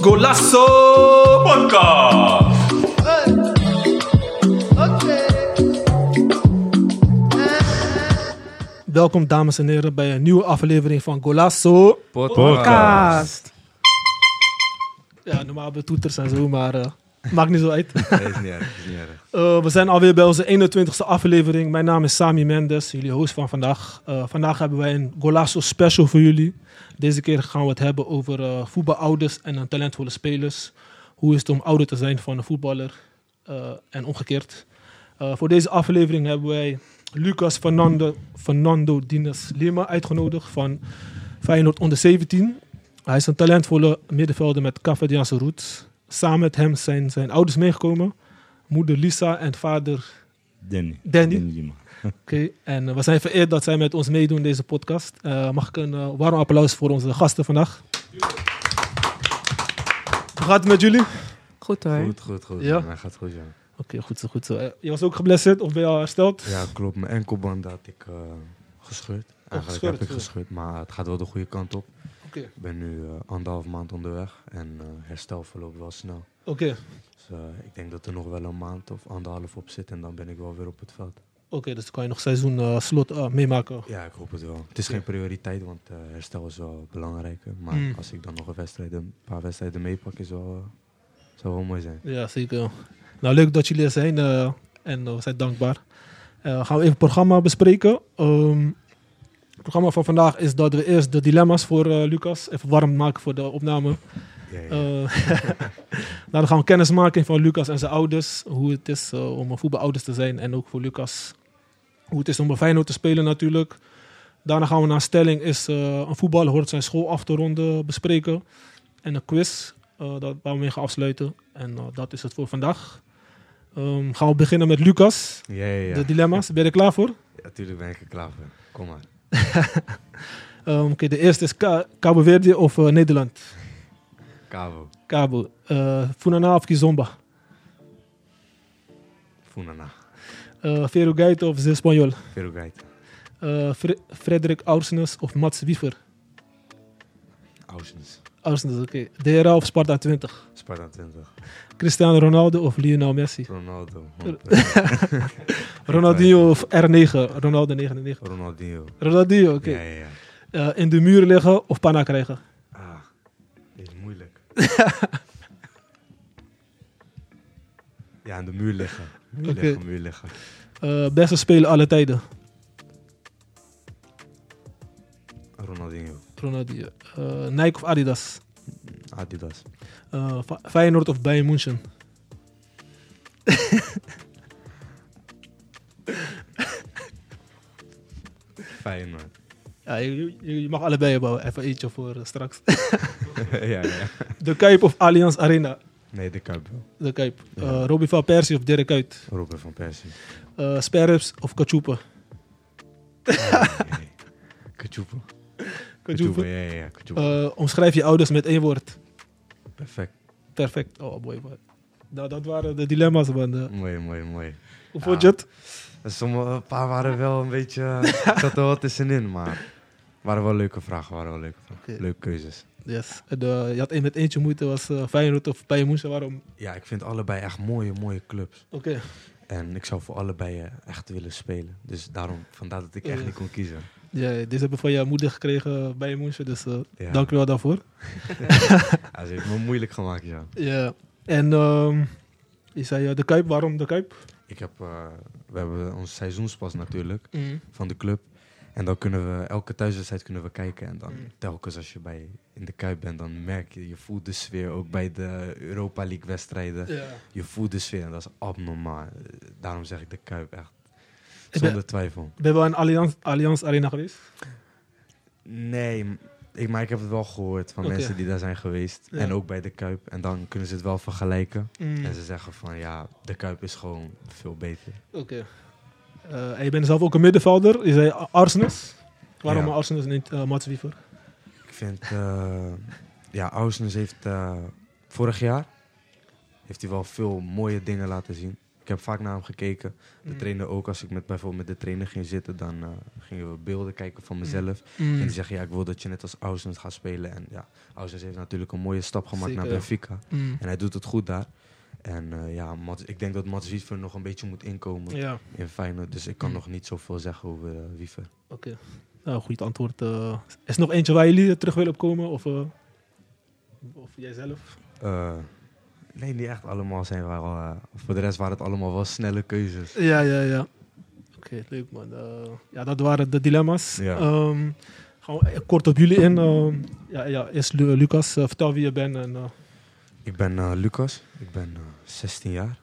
Golasso Podcast. Welkom dames en heren bij een nieuwe aflevering van Golasso Podcast. Ja, normaal hebben we toeters en zo, maar eh, maakt niet zo uit. Nee, is niet erg. Is niet erg. Eh, we zijn alweer bij onze 21ste aflevering. Mijn naam is Sami Mendes, jullie host van vandaag. Eh, vandaag hebben wij een Golasso special voor jullie. Deze keer gaan we het hebben over eh, voetbalouders en talentvolle spelers. Hoe is het om ouder te zijn van een voetballer en omgekeerd. Voor deze aflevering hebben wij Lucas Fernando, Fernando Dinas Lima uitgenodigd van Feyenoord onder 17. Hij is een talentvolle middenvelder met Cavadiaanse roots. Samen met hem zijn zijn ouders meegekomen. Moeder Lisa en vader Danny. Danny. Lima. Oké, en eh, we zijn vereerd dat zij met ons meedoen in deze podcast. Eh, mag ik een eh, warm applaus voor onze gasten vandaag? Hoe gaat het met jullie? Oké, Goed hoor. Goed, goed, goed. Ja? Mij gaat goed, ja. goed zo, goed zo. Je was ook geblesseerd of ben je al hersteld? Ja, klopt. Mijn enkelband had ik eh, gescheurd. Eigenlijk gescheurd, heb ik ja. gescheurd, maar het gaat wel de goede kant op. Ik ben nu eh, anderhalf maand onderweg en eh, herstel verloopt wel snel. oké. Dus eh, ik denk dat er nog wel een maand of anderhalf op zit en dan ben ik wel weer op het veld. Oké, dus kan je nog seizoen slot meemaken. Ja, ik hoop het wel. Het is geen prioriteit, want herstel is wel belangrijk. Maar Mm. als ik dan nog een, wedstrijd, een paar wedstrijden meepak, is wel, zou wel mooi zijn. Ja, zeker. Nou, leuk dat jullie er zijn en we zijn dankbaar. Gaan we even het programma bespreken. Ehm, het programma van vandaag is dat we eerst de dilemma's voor eh, Lucas even warm maken voor de opname. Ja, ja. Eh, nou, dan gaan we kennismaking van Lucas en zijn ouders. Hoe het is eh, om een voetbalouders te zijn. En ook voor Lucas hoe het is om bij Feyenoord te spelen natuurlijk. Daarna gaan we naar stelling is een voetballer hoort zijn school af te ronden bespreken. En een quiz dat, waar we mee gaan afsluiten. En dat is het voor vandaag. Ehm, gaan we beginnen met Lucas. ja, ja, ja. De dilemma's. Ben je er klaar voor? Ja, Natuurlijk ben ik er klaar voor. Kom maar. Ehm, Oké, de eerste is Ka- Cabo Verde of eh, Nederland? Cabo. Cabo. Uh, Funana of Kizomba? Funana. Uh, of Zé Espanhol? Uh, Fre- Frederik Aursnes of Mats Wiever? Ausens. Aursnes, oké. DRA of Sparta 20? Sparta 20. Cristiano Ronaldo of Lionel Messi? Ronaldo. Ronaldinho of R9? Ronaldo 99. Ronaldinho. Ronaldinho, oké. Ja, ja, ja. Uh, in de muur liggen of panna krijgen? Ah, dit is moeilijk. ja, aan de muur liggen. Muur liggen, muur liggen. Uh, beste speler alle tijden? Ronaldinho. Ronaldinho. Uh, Nike of Adidas? Adidas. Uh, Feyenoord of Bayern München? Feyenoord. Ja, je, mag allebei hebben. Even eentje voor eh, straks. ja, ja. De Kuip of Allianz Arena? Nee, de Kuip. De Kuip. Ja. Uh, Robbie van Persie of Dirk Kuyt? Robin van Persie. Uh, of Kachupa? Kachupa. Kachupa. Ja, ja, ja. Uh, omschrijf je ouders met één woord. Perfect. Perfect. Oh, mooi, mooi. Nou, dat waren de dilemma's, man. Uh, Mooi, mooi, mooi. hoe vond je het? Sommige een paar waren wel een beetje... Zat er wat tussenin, maar... waren wel leuke vragen, waren wel leuke vragen. Leuke keuzes. Yes. En, uh, je had één met eentje moeite, was uh, Feyenoord of Bayern. Waarom? Ja, ik vind allebei echt mooie, mooie clubs. Oké. En ik zou voor allebei eh, echt willen spelen. Dus daarom, vandaar dat ik echt niet kon kiezen. Ja, deze hebben we van je moeder gekregen bij München, dus uh, Ja. dank je wel daarvoor. Ja, ze heeft me moeilijk gemaakt, ja. Ja. En um, je zei uh, de Kuip, waarom de Kuip? Ik heb, eh, we hebben ons seizoenspas natuurlijk Mm. van de club. En dan kunnen we, elke thuiswedstrijd kunnen we kijken. En dan Mm. telkens als je bij, in de Kuip bent, dan merk je, je voelt de sfeer. Ook bij de Europa League wedstrijden. Je voelt de sfeer en dat is abnormaal. Eh, Daarom zeg ik de Kuip echt. Zonder twijfel. Ben je wel in Allianz, Allianz Arena geweest? Nee, ik, maar ik heb het wel gehoord van mensen die daar zijn geweest. Ja. En ook bij de Kuip. En dan kunnen ze het wel vergelijken. Mm. En ze zeggen van ja, de Kuip is gewoon veel beter. Oké. Eh, en je bent zelf ook een middenvelder. Je zei Arsenis. Waarom Ja. Arsenis en niet uh, Mats Wiever? Ik vind, eh ja, Ausnes heeft vorig jaar heeft hij wel veel mooie dingen laten zien. Ik heb vaak naar hem gekeken. De Mm. trainer ook. Als ik met, bijvoorbeeld met de trainer ging zitten, dan eh, gingen we beelden kijken van mezelf. Mm. En die zeggen, ja, ik wil dat je net als Ausens gaat spelen. En ja, Ausens heeft natuurlijk een mooie stap gemaakt Zeker. naar Benfica. Mm. En hij doet het goed daar. En eh, ja, Mats, ik denk dat Mats Wiever nog een beetje moet inkomen Ja, in Feyenoord. Dus ik kan Mm. nog niet zoveel zeggen over eh, Wiever. oké. Nou, goed antwoord. is er nog eentje waar jullie terug willen op komen? Of, of jijzelf? Eh, nee, niet echt allemaal zijn wel. eh, voor de rest waren het allemaal wel snelle keuzes. Ja, ja, ja. Oké, leuk man. Eh, ja, dat waren de dilemma's. Ja. Ehm, gaan we kort op jullie in. Ehm, ja, ja, eerst Lu- Lucas, eh, vertel wie je bent. En, eh, Ik ben eh, Lucas, ik ben eh, 16 jaar.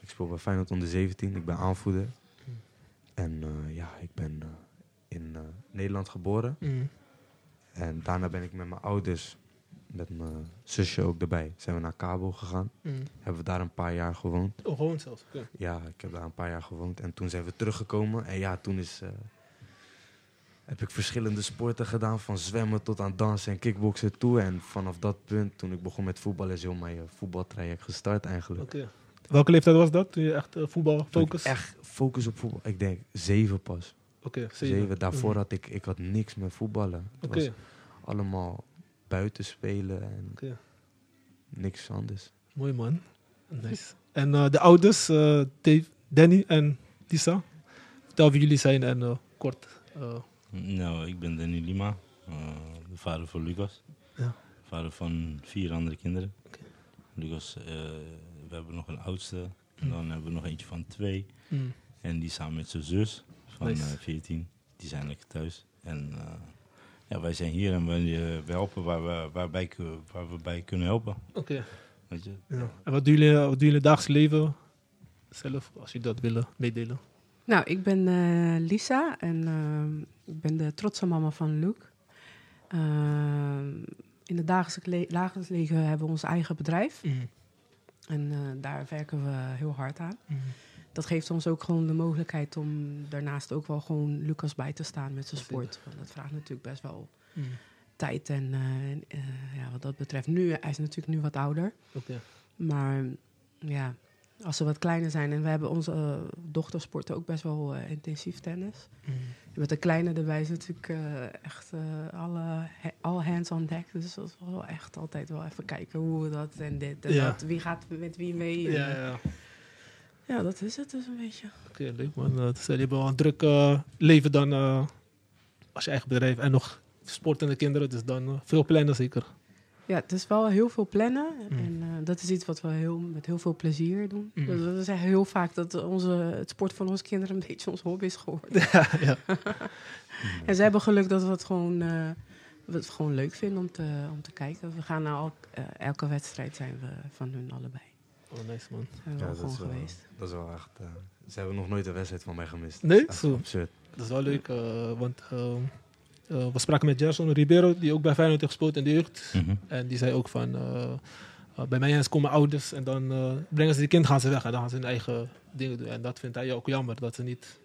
Ik speel bij Feyenoord onder 17, ik ben aanvoerder. En eh, ja, ik ben eh, in eh, Nederland geboren. mm, En daarna ben ik met mijn ouders, met mijn zusje ook erbij, zijn we naar Cabo gegaan. mm. Hebben we daar een paar jaar gewoond. Oh, gewoon zelfs. Ja, ik heb daar een paar jaar gewoond. En toen zijn we teruggekomen. En ja, toen is, eh, heb ik verschillende sporten gedaan. Van zwemmen tot aan dansen en kickboksen toe. En vanaf dat punt, toen ik begon met voetballen, is heel mijn eh, voetbaltraject gestart eigenlijk. Oké. Welke leeftijd was dat? Toen je echt eh, voetbal focus? Echt focus op voetbal. Ik denk zeven pas. Oké, Zeven. zeven. Daarvoor Mhm. had ik, ik had niks met voetballen. Het Oké, was allemaal buiten spelen en oké. niks anders. Mooi man. Nice. En eh, de ouders, eh, Dave, Danny en Lisa. Vertel wie jullie zijn en eh, kort. eh, Nou, ik ben Danny Lima, eh, de vader van Lucas. Ja. Vader van vier andere kinderen. Oké. Lucas, eh, we hebben nog een oudste. En Mm. dan hebben we nog eentje van twee. mm, En die samen met zijn zus van Nice. eh 14. Die zijn lekker thuis. En eh, ja, wij zijn hier en wij, eh, helpen waar we, waarbij, waar we bij kunnen helpen. Oké. Weet je? Ja. En wat doen jullie, wat doen jullie in het dagelijks leven zelf, als jullie dat willen meedelen? Nou, ik ben eh, Lisa en ehm, ik ben de trotse mama van Luke. Ehm, in het dagelijks, le- dagelijks leven hebben we ons eigen bedrijf. En eh, daar werken we heel hard aan. Dat geeft ons ook gewoon de mogelijkheid om daarnaast ook wel gewoon Lucas bij te staan met zijn sport. Want dat vraagt natuurlijk best wel tijd. En eh, eh, ja, wat dat betreft, nu, hij is natuurlijk nu wat ouder. Oké. Maar ja, als ze wat kleiner zijn en we hebben onze eh, dochter sporten ook best wel intensief tennis. Met de kleine erbij is natuurlijk echt alle, all hands on deck. Dus dat is wel echt altijd wel even kijken hoe we dat en dit en Ja. dat. Wie gaat met wie mee? Ja, ja. Ja, dat is het dus een beetje. Oké, leuk man. Uh, dus jullie hebben wel een druk eh, leven dan eh, als je eigen bedrijf en nog sportende kinderen. Dus dan eh, veel plannen zeker. Ja, het is wel heel veel plannen. Mm. En eh, dat is iets wat we heel, met heel veel plezier doen. Mm. Dus we zeggen heel vaak dat onze, het sport van onze kinderen een beetje ons hobby is geworden. ja, ja. En ze hebben geluk dat we het gewoon, eh, we het gewoon leuk vinden om te, om te kijken. We gaan naar elk, eh, elke wedstrijd zijn we van hun allebei. Oh, nice man. Ja, dat is wel- geweest. Dat is wel echt... eh, ze hebben nog nooit een wedstrijd van mij gemist. Nee? Zo. absurd. Dat is wel leuk, eh, want eh, eh, we spraken met Gerson Ribeiro, die ook bij Feyenoord heeft gespeeld in de jeugd. Mhm. En die zei ook van, bij mij eens komen ouders en dan eh, brengen ze die kind, gaan ze weg en dan gaan ze hun eigen dingen doen. En dat vindt hij ook jammer, dat ze niet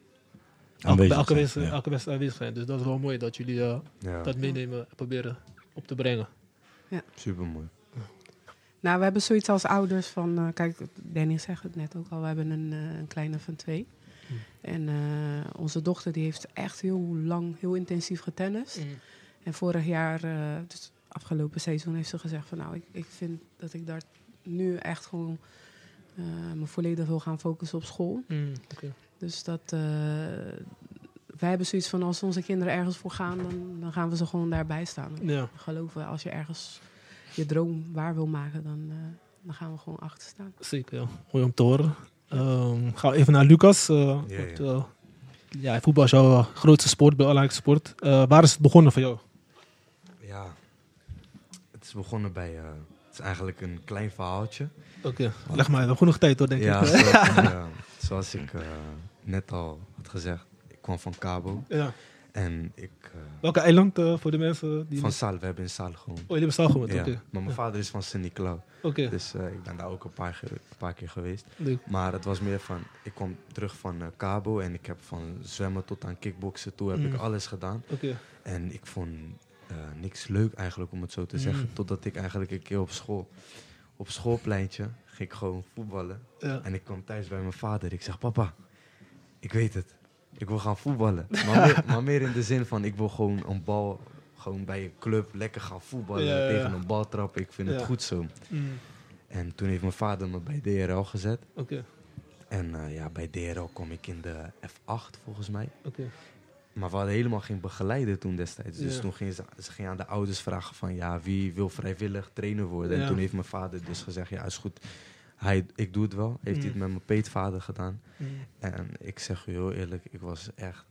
elke, Aanwezig bij elke, zijn, ja. elke wedstrijd aanwezig zijn. Dus dat is wel mooi dat jullie Ja, dat meenemen en proberen op te brengen. super mooi. Nou, we hebben zoiets als ouders van... eh, kijk, Danny zegt het net ook al. We hebben een, eh, een kleine van twee. Mm. En eh, onze dochter die heeft echt heel lang, heel intensief getennist. En vorig jaar, dus afgelopen seizoen, heeft ze gezegd van... Nou, ik, ik vind dat ik daar nu echt gewoon... me volledig wil gaan focussen op school. Mm. Dus dat... wij hebben zoiets van, als onze kinderen ergens voor gaan... dan, dan gaan we ze gewoon daarbij staan. Ja, Geloven, als je ergens je droom waar wil maken... dan, eh, dan gaan we gewoon achter staan. zeker. Ja. Mooi om te horen. Ehm gaan we even naar Lucas. eh, Ja, want, ja. eh, ja, voetbal is jouw grootste sport, belangrijkste sport. Eh, waar is het begonnen voor jou? Ja, het is begonnen bij... eh, het is eigenlijk een klein verhaaltje. Oké, leg maar. We hebben genoeg tijd hoor, denk ja, ik. zoals, ja, zoals ik eh, net al had gezegd. Ik kwam van Cabo. ja. En ik... eh, Welke eiland eh, voor de mensen die... van Sal, we hebben in Sal gewoond. Oh, jullie hebben stal gewoond, Ja, oké. Maar mijn Ja. vader is van Sint-Nicolau. Oké, Dus eh, ik ben daar ook een paar, een paar keer geweest. leuk. Maar het was meer van, ik kwam terug van Cabo en ik heb van zwemmen tot aan kickboksen toe heb Mm. ik alles gedaan. Oké, En ik vond niks leuk eigenlijk om het zo te zeggen. Mm. Totdat ik eigenlijk een keer op school op schoolpleintje ging ik gewoon voetballen. Ja. En ik kwam thuis bij mijn vader. Ik zeg, papa, ik weet het. Ik wil gaan voetballen. Maar meer, maar meer in de zin van, ik wil gewoon een bal, gewoon bij een club lekker gaan voetballen. Ja, ja, ja. Tegen een bal trappen. Ik vind het goed zo. Mm. En toen heeft mijn vader me bij DRL gezet. Oké, En eh, ja, bij DRL kom ik in de F8 volgens mij. oké. Maar we hadden helemaal geen begeleider toen destijds. Dus toen gingen ze, ze gingen aan de ouders vragen van... ja, wie wil vrijwillig trainer worden? En toen heeft mijn vader dus gezegd... ja, is goed, hij, ik doe het wel. Heeft hij het Mm. met mijn peetvader gedaan. Mm. En ik zeg je heel eerlijk, ik was echt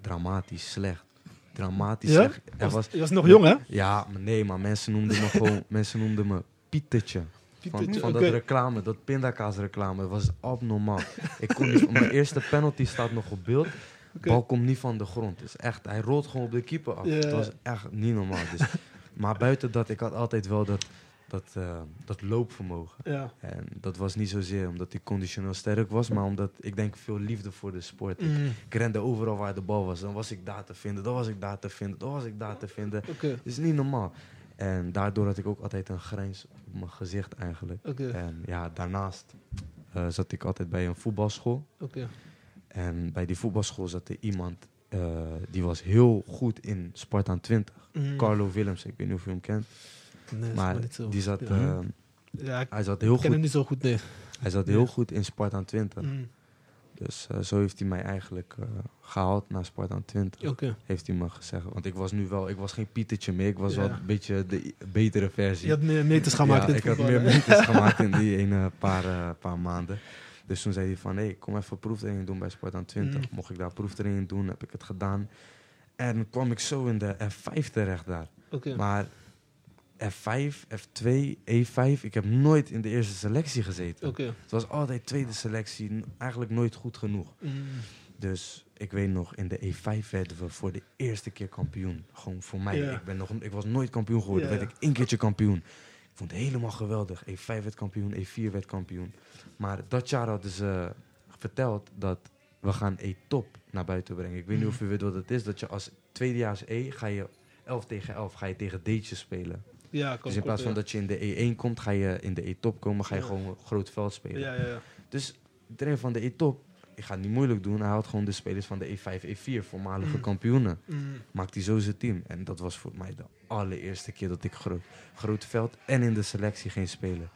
dramatisch slecht. Dramatisch Ja? slecht. Er Was, was, je was nog jong, hè? ja, maar nee, maar mensen noemden me gewoon... mensen noemden me Pietertje. Van, dat reclame, dat pindakaasreclame. Dat was abnormaal. ik kon niet, mijn eerste penalty staat nog op beeld. Bal komt niet van de grond. Dus echt, hij rolt gewoon op de keeper af. Ja. Het was echt niet normaal. Dus, maar buiten dat, ik had altijd wel dat, dat, eh, dat loopvermogen. Ja. En dat was niet zozeer omdat ik conditioneel sterk was, maar omdat ik denk veel liefde voor de sport. Ik, Mm. ik rende overal waar de bal was. Dan was ik daar te vinden, dan was ik daar te vinden, dan was ik daar te vinden. Oké, Het is niet normaal. En daardoor had ik ook altijd een grijns op mijn gezicht eigenlijk. En ja, daarnaast eh, zat ik altijd bij een voetbalschool. oké. En bij die voetbalschool zat er iemand eh, die was heel goed in Spartaan 20. Mm. Carlo Willems, ik weet niet of je hem kent. Nee, Maar niet zo. die zat, Ja. eh, Ja, ik hij zat heel ken hem goed, niet zo goed, nee. hij zat heel goed in Spartaan 20. Mm. Dus eh, zo heeft hij mij eigenlijk eh, gehaald naar Spartaan 20. Oké. Heeft hij me gezegd. Want ik was nu wel, ik was geen Pietertje meer. Ik was Ja. wel een beetje de betere versie. Je had meer meters gemaakt ja, in ik had meer meters gemaakt in die ene paar, eh, paar maanden. Dus toen zei hij van, hé, kom even proeftraining doen bij Spartaan 20. Mm. Mocht ik daar proeftraining doen, heb ik het gedaan. En kwam ik zo in de F5 terecht daar. Maar F5, F2, E5, ik heb nooit in de eerste selectie gezeten. Het was altijd tweede selectie, eigenlijk nooit goed genoeg. Mm. Dus ik weet nog, in de E5 werden we voor de eerste keer kampioen. Gewoon voor mij. Ik, ben nog, ik was nooit kampioen geworden. Ja, werd ik één keertje kampioen. Ik vond het helemaal geweldig. E5 werd kampioen, E4 werd kampioen. Maar dat jaar hadden ze verteld dat we gaan E-top naar buiten brengen. Ik weet niet Mhm. of u weet wat het is. Dat je als tweedejaars E ga je 11 tegen 11 ga je tegen D'tjes spelen. Ja, kom, dus in plaats van dat je in de E1 komt, ga je in de E-top komen. Ga je gewoon groot veld spelen. Ja, ja, ja. Dus de trainer van de E-top, ik ga het niet moeilijk doen. Hij had gewoon de spelers van de E5, E4, voormalige Mm. kampioenen. Mm. Maakt hij zo zijn team. En dat was voor mij de allereerste keer dat ik groot, groot veld en in de selectie ging spelen.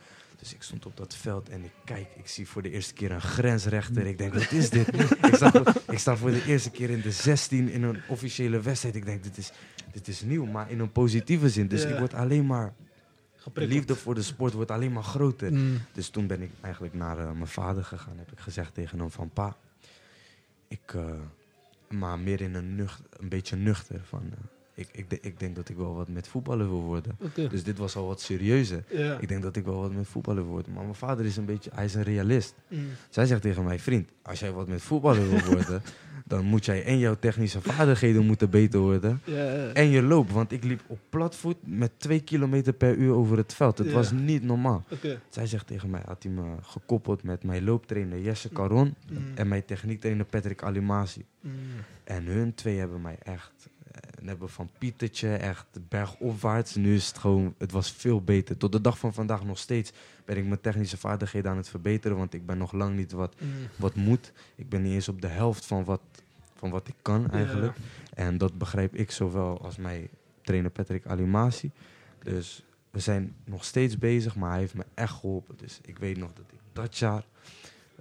Dus ik stond op dat veld en ik kijk, ik zie voor de eerste keer een grensrechter. Ik denk, wat is dit? ik, sta voor, ik sta voor de eerste keer in de 16 in een officiële wedstrijd. Ik denk, dit is, dit is nieuw, maar in een positieve zin. Dus Ja. ik word alleen maar, de liefde voor de sport wordt alleen maar groter. Mm. Dus toen ben ik eigenlijk naar eh, mijn vader gegaan. Heb ik gezegd tegen hem van pa, ik, eh, maar meer in een, nucht, een beetje nuchter. Van, eh, ik, ik, ik denk dat ik wel wat met voetballen wil worden. Dus dit was al wat serieuzer. Ja. Ik denk dat ik wel wat met voetballen wil worden. Maar mijn vader is een beetje, hij is een realist. Mm. Zij zegt tegen mij, vriend, als jij wat met voetballen wil worden, dan moet jij en jouw technische vaardigheden moeten beter worden. Ja. En je loop, want ik liep op platvoet met twee kilometer per uur over het veld. Het Ja. was niet normaal. Zij zegt tegen mij, had hij me gekoppeld met mijn looptrainer Jesse Caron Mm. en mijn techniektrainer Patrick Alimasi. Mm. En hun twee hebben mij echt, eh, hebben van Pietertje echt bergopwaarts. Nu is het gewoon, het was veel beter. Tot de dag van vandaag nog steeds ben ik mijn technische vaardigheden aan het verbeteren, want ik ben nog lang niet wat, Mm. wat moet. Ik ben niet eens op de helft van wat, van wat ik kan eigenlijk. En dat begrijp ik zowel als mijn trainer Patrick Alimasi. Dus we zijn nog steeds bezig, maar hij heeft me echt geholpen. Dus ik weet nog dat ik dat jaar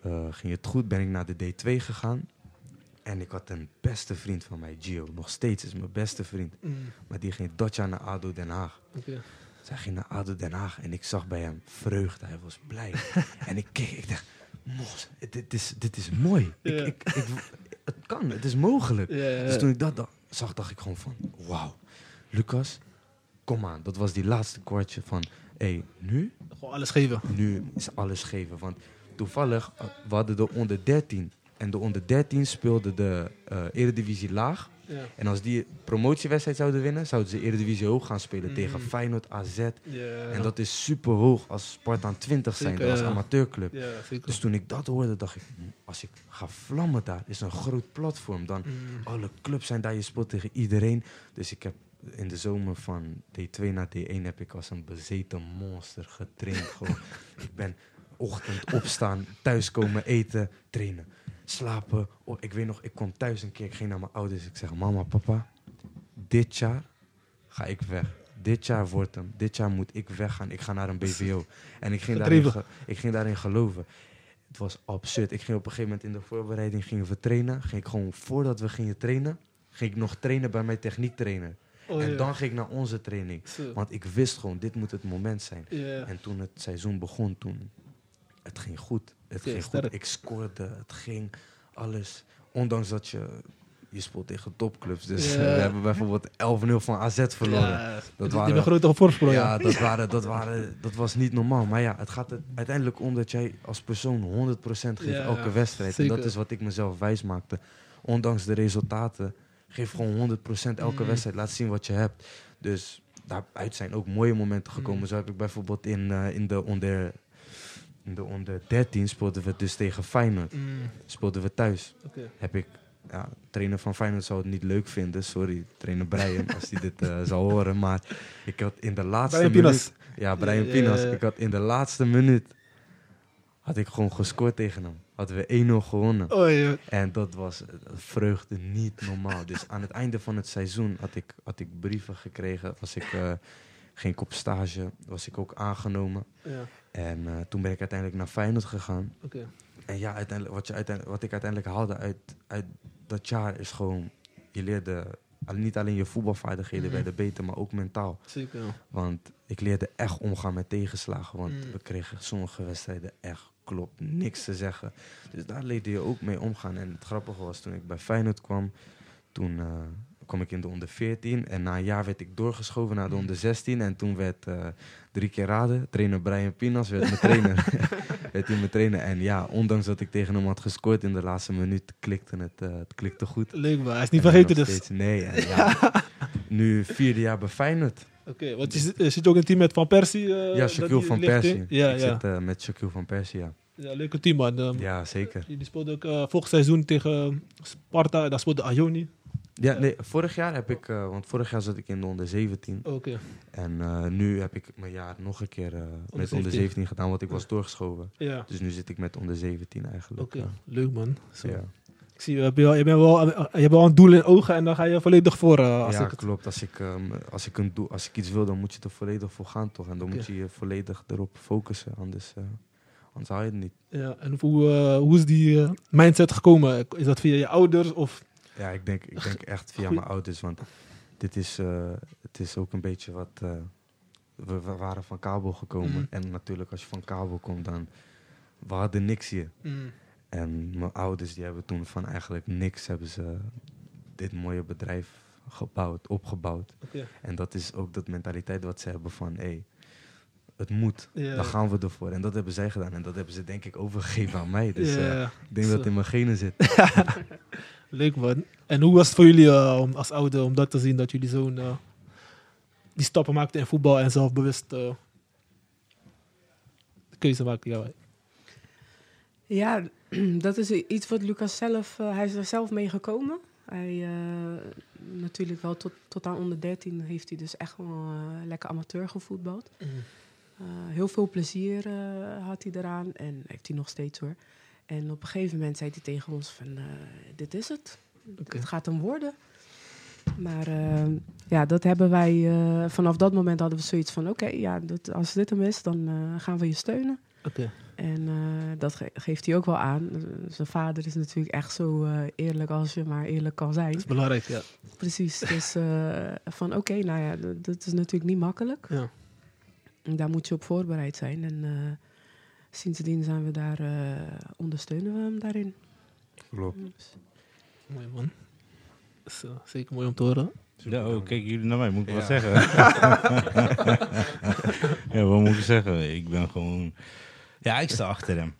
eh, ging het goed, ben ik naar de D2 gegaan. En ik had een beste vriend van mij, Gio. Nog steeds is mijn beste vriend. Mm. Maar die ging dat jaar naar ADO Den Haag. Zij ging naar ADO Den Haag en ik zag bij hem vreugde. Hij was blij. en ik keek, ik dacht, Mos, dit is, dit is mooi. Ja. Ik, ik, ik, het kan, het is mogelijk. Ja, ja, Dus toen ik dat da- zag, dacht ik gewoon van, wauw. Lucas, kom aan. Dat was die laatste kwartje van, hé, hey, nu, Gewoon alles geven. nu is alles geven. Want toevallig, eh, we hadden de onder 13. En de onder 13 speelde de eh, Eredivisie laag. Ja. En als die promotiewedstrijd zouden winnen, zouden ze Eredivisie hoog gaan spelen Mm. tegen Feyenoord, AZ. En dat is super hoog als Spartaan 20 zijn als ja. amateurclub. Ja. Dus toen ik dat hoorde, dacht ik, "Hm, als ik ga vlammen daar, is een groot platform. Dan Mm. alle clubs zijn daar, je speelt tegen iedereen. Dus ik heb in de zomer van D2 naar D1 heb ik als een bezeten monster getraind. Gewoon. Ik ben ochtend opstaan, thuiskomen, eten, trainen, slapen. Oh, ik weet nog, ik kom thuis een keer, ik ging naar mijn ouders. Ik zeg, mama, papa, dit jaar ga ik weg. Dit jaar wordt hem. Dit jaar moet ik weggaan. Ik ga naar een BVO. En ik ging, daarin, ge- ik ging daarin geloven. Het was absurd. Ik ging op een gegeven moment in de voorbereiding gingen we trainen. Ging ik gewoon voordat we gingen trainen, ging ik nog trainen bij mijn techniektrainer. Oh, en ja. dan ging ik naar onze training. Want ik wist gewoon, dit moet het moment zijn. En toen het seizoen begon, toen het ging goed. Het ging sterk. goed. Ik scoorde, het ging, alles. Ondanks dat je, je speelt tegen topclubs. Dus Ja. eh, we hebben bijvoorbeeld 11-0 van AZ verloren. Ja, Dat die waren- hebben grote voorsprong. Ja, Ja. dat, waren, dat, waren, dat was niet normaal. Maar ja, het gaat er uiteindelijk om dat jij als persoon 100% geeft Ja, elke wedstrijd. En dat is wat ik mezelf wijs maakte. Ondanks de resultaten, geef gewoon 100% elke Mm. wedstrijd. Laat zien wat je hebt. Dus daaruit zijn ook mooie momenten gekomen. Mm. Zo heb ik bijvoorbeeld in, eh, in, de onder, in de onder 13 speelden we dus tegen Feyenoord. Mm, Speelden we thuis. Oké. Heb ik, ja, trainer van Feyenoord zou het niet leuk vinden. Sorry, trainer Brian, als hij dit eh, zou horen. Maar ik had in de laatste Brian minuut... Pinas. Ja, Brian Ja, ja, Pinas. ja. Ik had in de laatste minuut had ik gewoon gescoord tegen hem. Hadden we 1-0 gewonnen. Oh, ja. En dat was eh, vreugde niet normaal. Dus aan het einde van het seizoen had ik, had ik brieven gekregen. Was ik, eh, ging ik op stage, was ik ook aangenomen. En eh, toen ben ik uiteindelijk naar Feyenoord gegaan. Oké. En ja, uiteindelijk, wat, je uiteindelijk, wat ik uiteindelijk haalde uit, uit dat jaar is gewoon... Je leerde al- niet alleen je voetbalvaardigheden Mhm. werden beter, maar ook mentaal. Zeker. Want ik leerde echt omgaan met tegenslagen. Want Mm. we kregen sommige wedstrijden echt klopt niks te zeggen. Dus daar leerde je ook mee omgaan. En het grappige was toen ik bij Feyenoord kwam, toen eh, kwam ik in de onder 14. En na een jaar werd ik doorgeschoven naar de onder 16. En toen werd eh, drie keer raden. Trainer Brian Pinas werd mijn trainer. werd hij mijn trainer. En ja, ondanks dat ik tegen hem had gescoord in de laatste minuut, klikte het, eh, het klikte goed. Leuk, maar hij is niet En vergeten dus. steeds- nee, en ja, nu vierde jaar bij Feyenoord. Oké, want je zit, je zit ook in het team met Van Persie. eh, Ja, Shaquille die van. Persie. Ja, ik ja. zit eh, met Shaquille van Persie, ja. ja, leuke team, man. Um, Ja, zeker. Jullie speelden ook eh vorig seizoen tegen Sparta. Daar speelde Ajoni. Ja, nee, vorig jaar heb ik, eh, want vorig jaar zat ik in de onder 17. Oké. En eh, nu heb ik mijn jaar nog een keer eh, met onder 17. 17 gedaan, want ik was doorgeschoven. Ja. Dus nu zit ik met onder 17 eigenlijk. Oké, leuk man. Zo. ja, Ik zie, je, wel, je, bent wel, je hebt wel een doel in ogen en dan ga je volledig voor. als ja ik klopt. Als ik, ehm, als, ik een doel, als ik iets wil, dan moet je er volledig voor gaan, toch? En dan moet je je volledig erop focussen, anders, anders haal je het niet. ja, en hoe, hoe is die mindset gekomen? Is dat via je ouders of... Ja, ik denk, ik denk echt via Goeie- mijn ouders, want dit is, eh, het is ook een beetje wat... eh, we, we waren van kabel gekomen. Mhm. En natuurlijk als je van kabel komt, dan... We hadden niks hier. Mm, En mijn ouders die hebben toen van eigenlijk niks... hebben ze dit mooie bedrijf gebouwd, opgebouwd. En dat is ook dat mentaliteit wat ze hebben van... Hey, het moet, Ja. dan gaan we ervoor. En dat hebben zij gedaan. En dat hebben ze denk ik overgegeven aan mij. Dus eh, ik denk dat het in mijn genen zit. Leuk man. En hoe was het voor jullie eh, om als ouder om dat te zien dat jullie zo'n eh, die stappen maakten in voetbal en zelfbewust eh, de keuze maakten? Ja, Ja, dat is iets wat Lucas zelf, hij is er zelf mee gekomen. Hij, natuurlijk wel tot, tot aan onder 13 heeft hij dus echt wel lekker amateur gevoetbald. Mm. Eh, heel veel plezier had hij eraan en heeft hij nog steeds hoor. En op een gegeven moment zei hij tegen ons van, eh, dit is het. Het gaat hem worden. Maar eh, ja, dat hebben wij, eh, vanaf dat moment hadden we zoiets van, oké, ja, dat, als dit hem is, dan gaan we je steunen. En dat ge- geeft hij ook wel aan. Zijn vader is natuurlijk echt zo eerlijk als je maar eerlijk kan zijn. Dat is belangrijk, ja. Precies. Dus van oké, nou ja, dat is natuurlijk niet makkelijk. ja. En daar moet je op voorbereid zijn. En sindsdien zijn we daar, eh, ondersteunen we hem daarin. Klopt. Dus, Mooi man. Is eh, zeker mooi om te horen. Ja, oh, kijk jullie naar mij, moet ik wat zeggen? ja, wat moet ik zeggen? Ik ben gewoon... Ja, ik sta achter hem.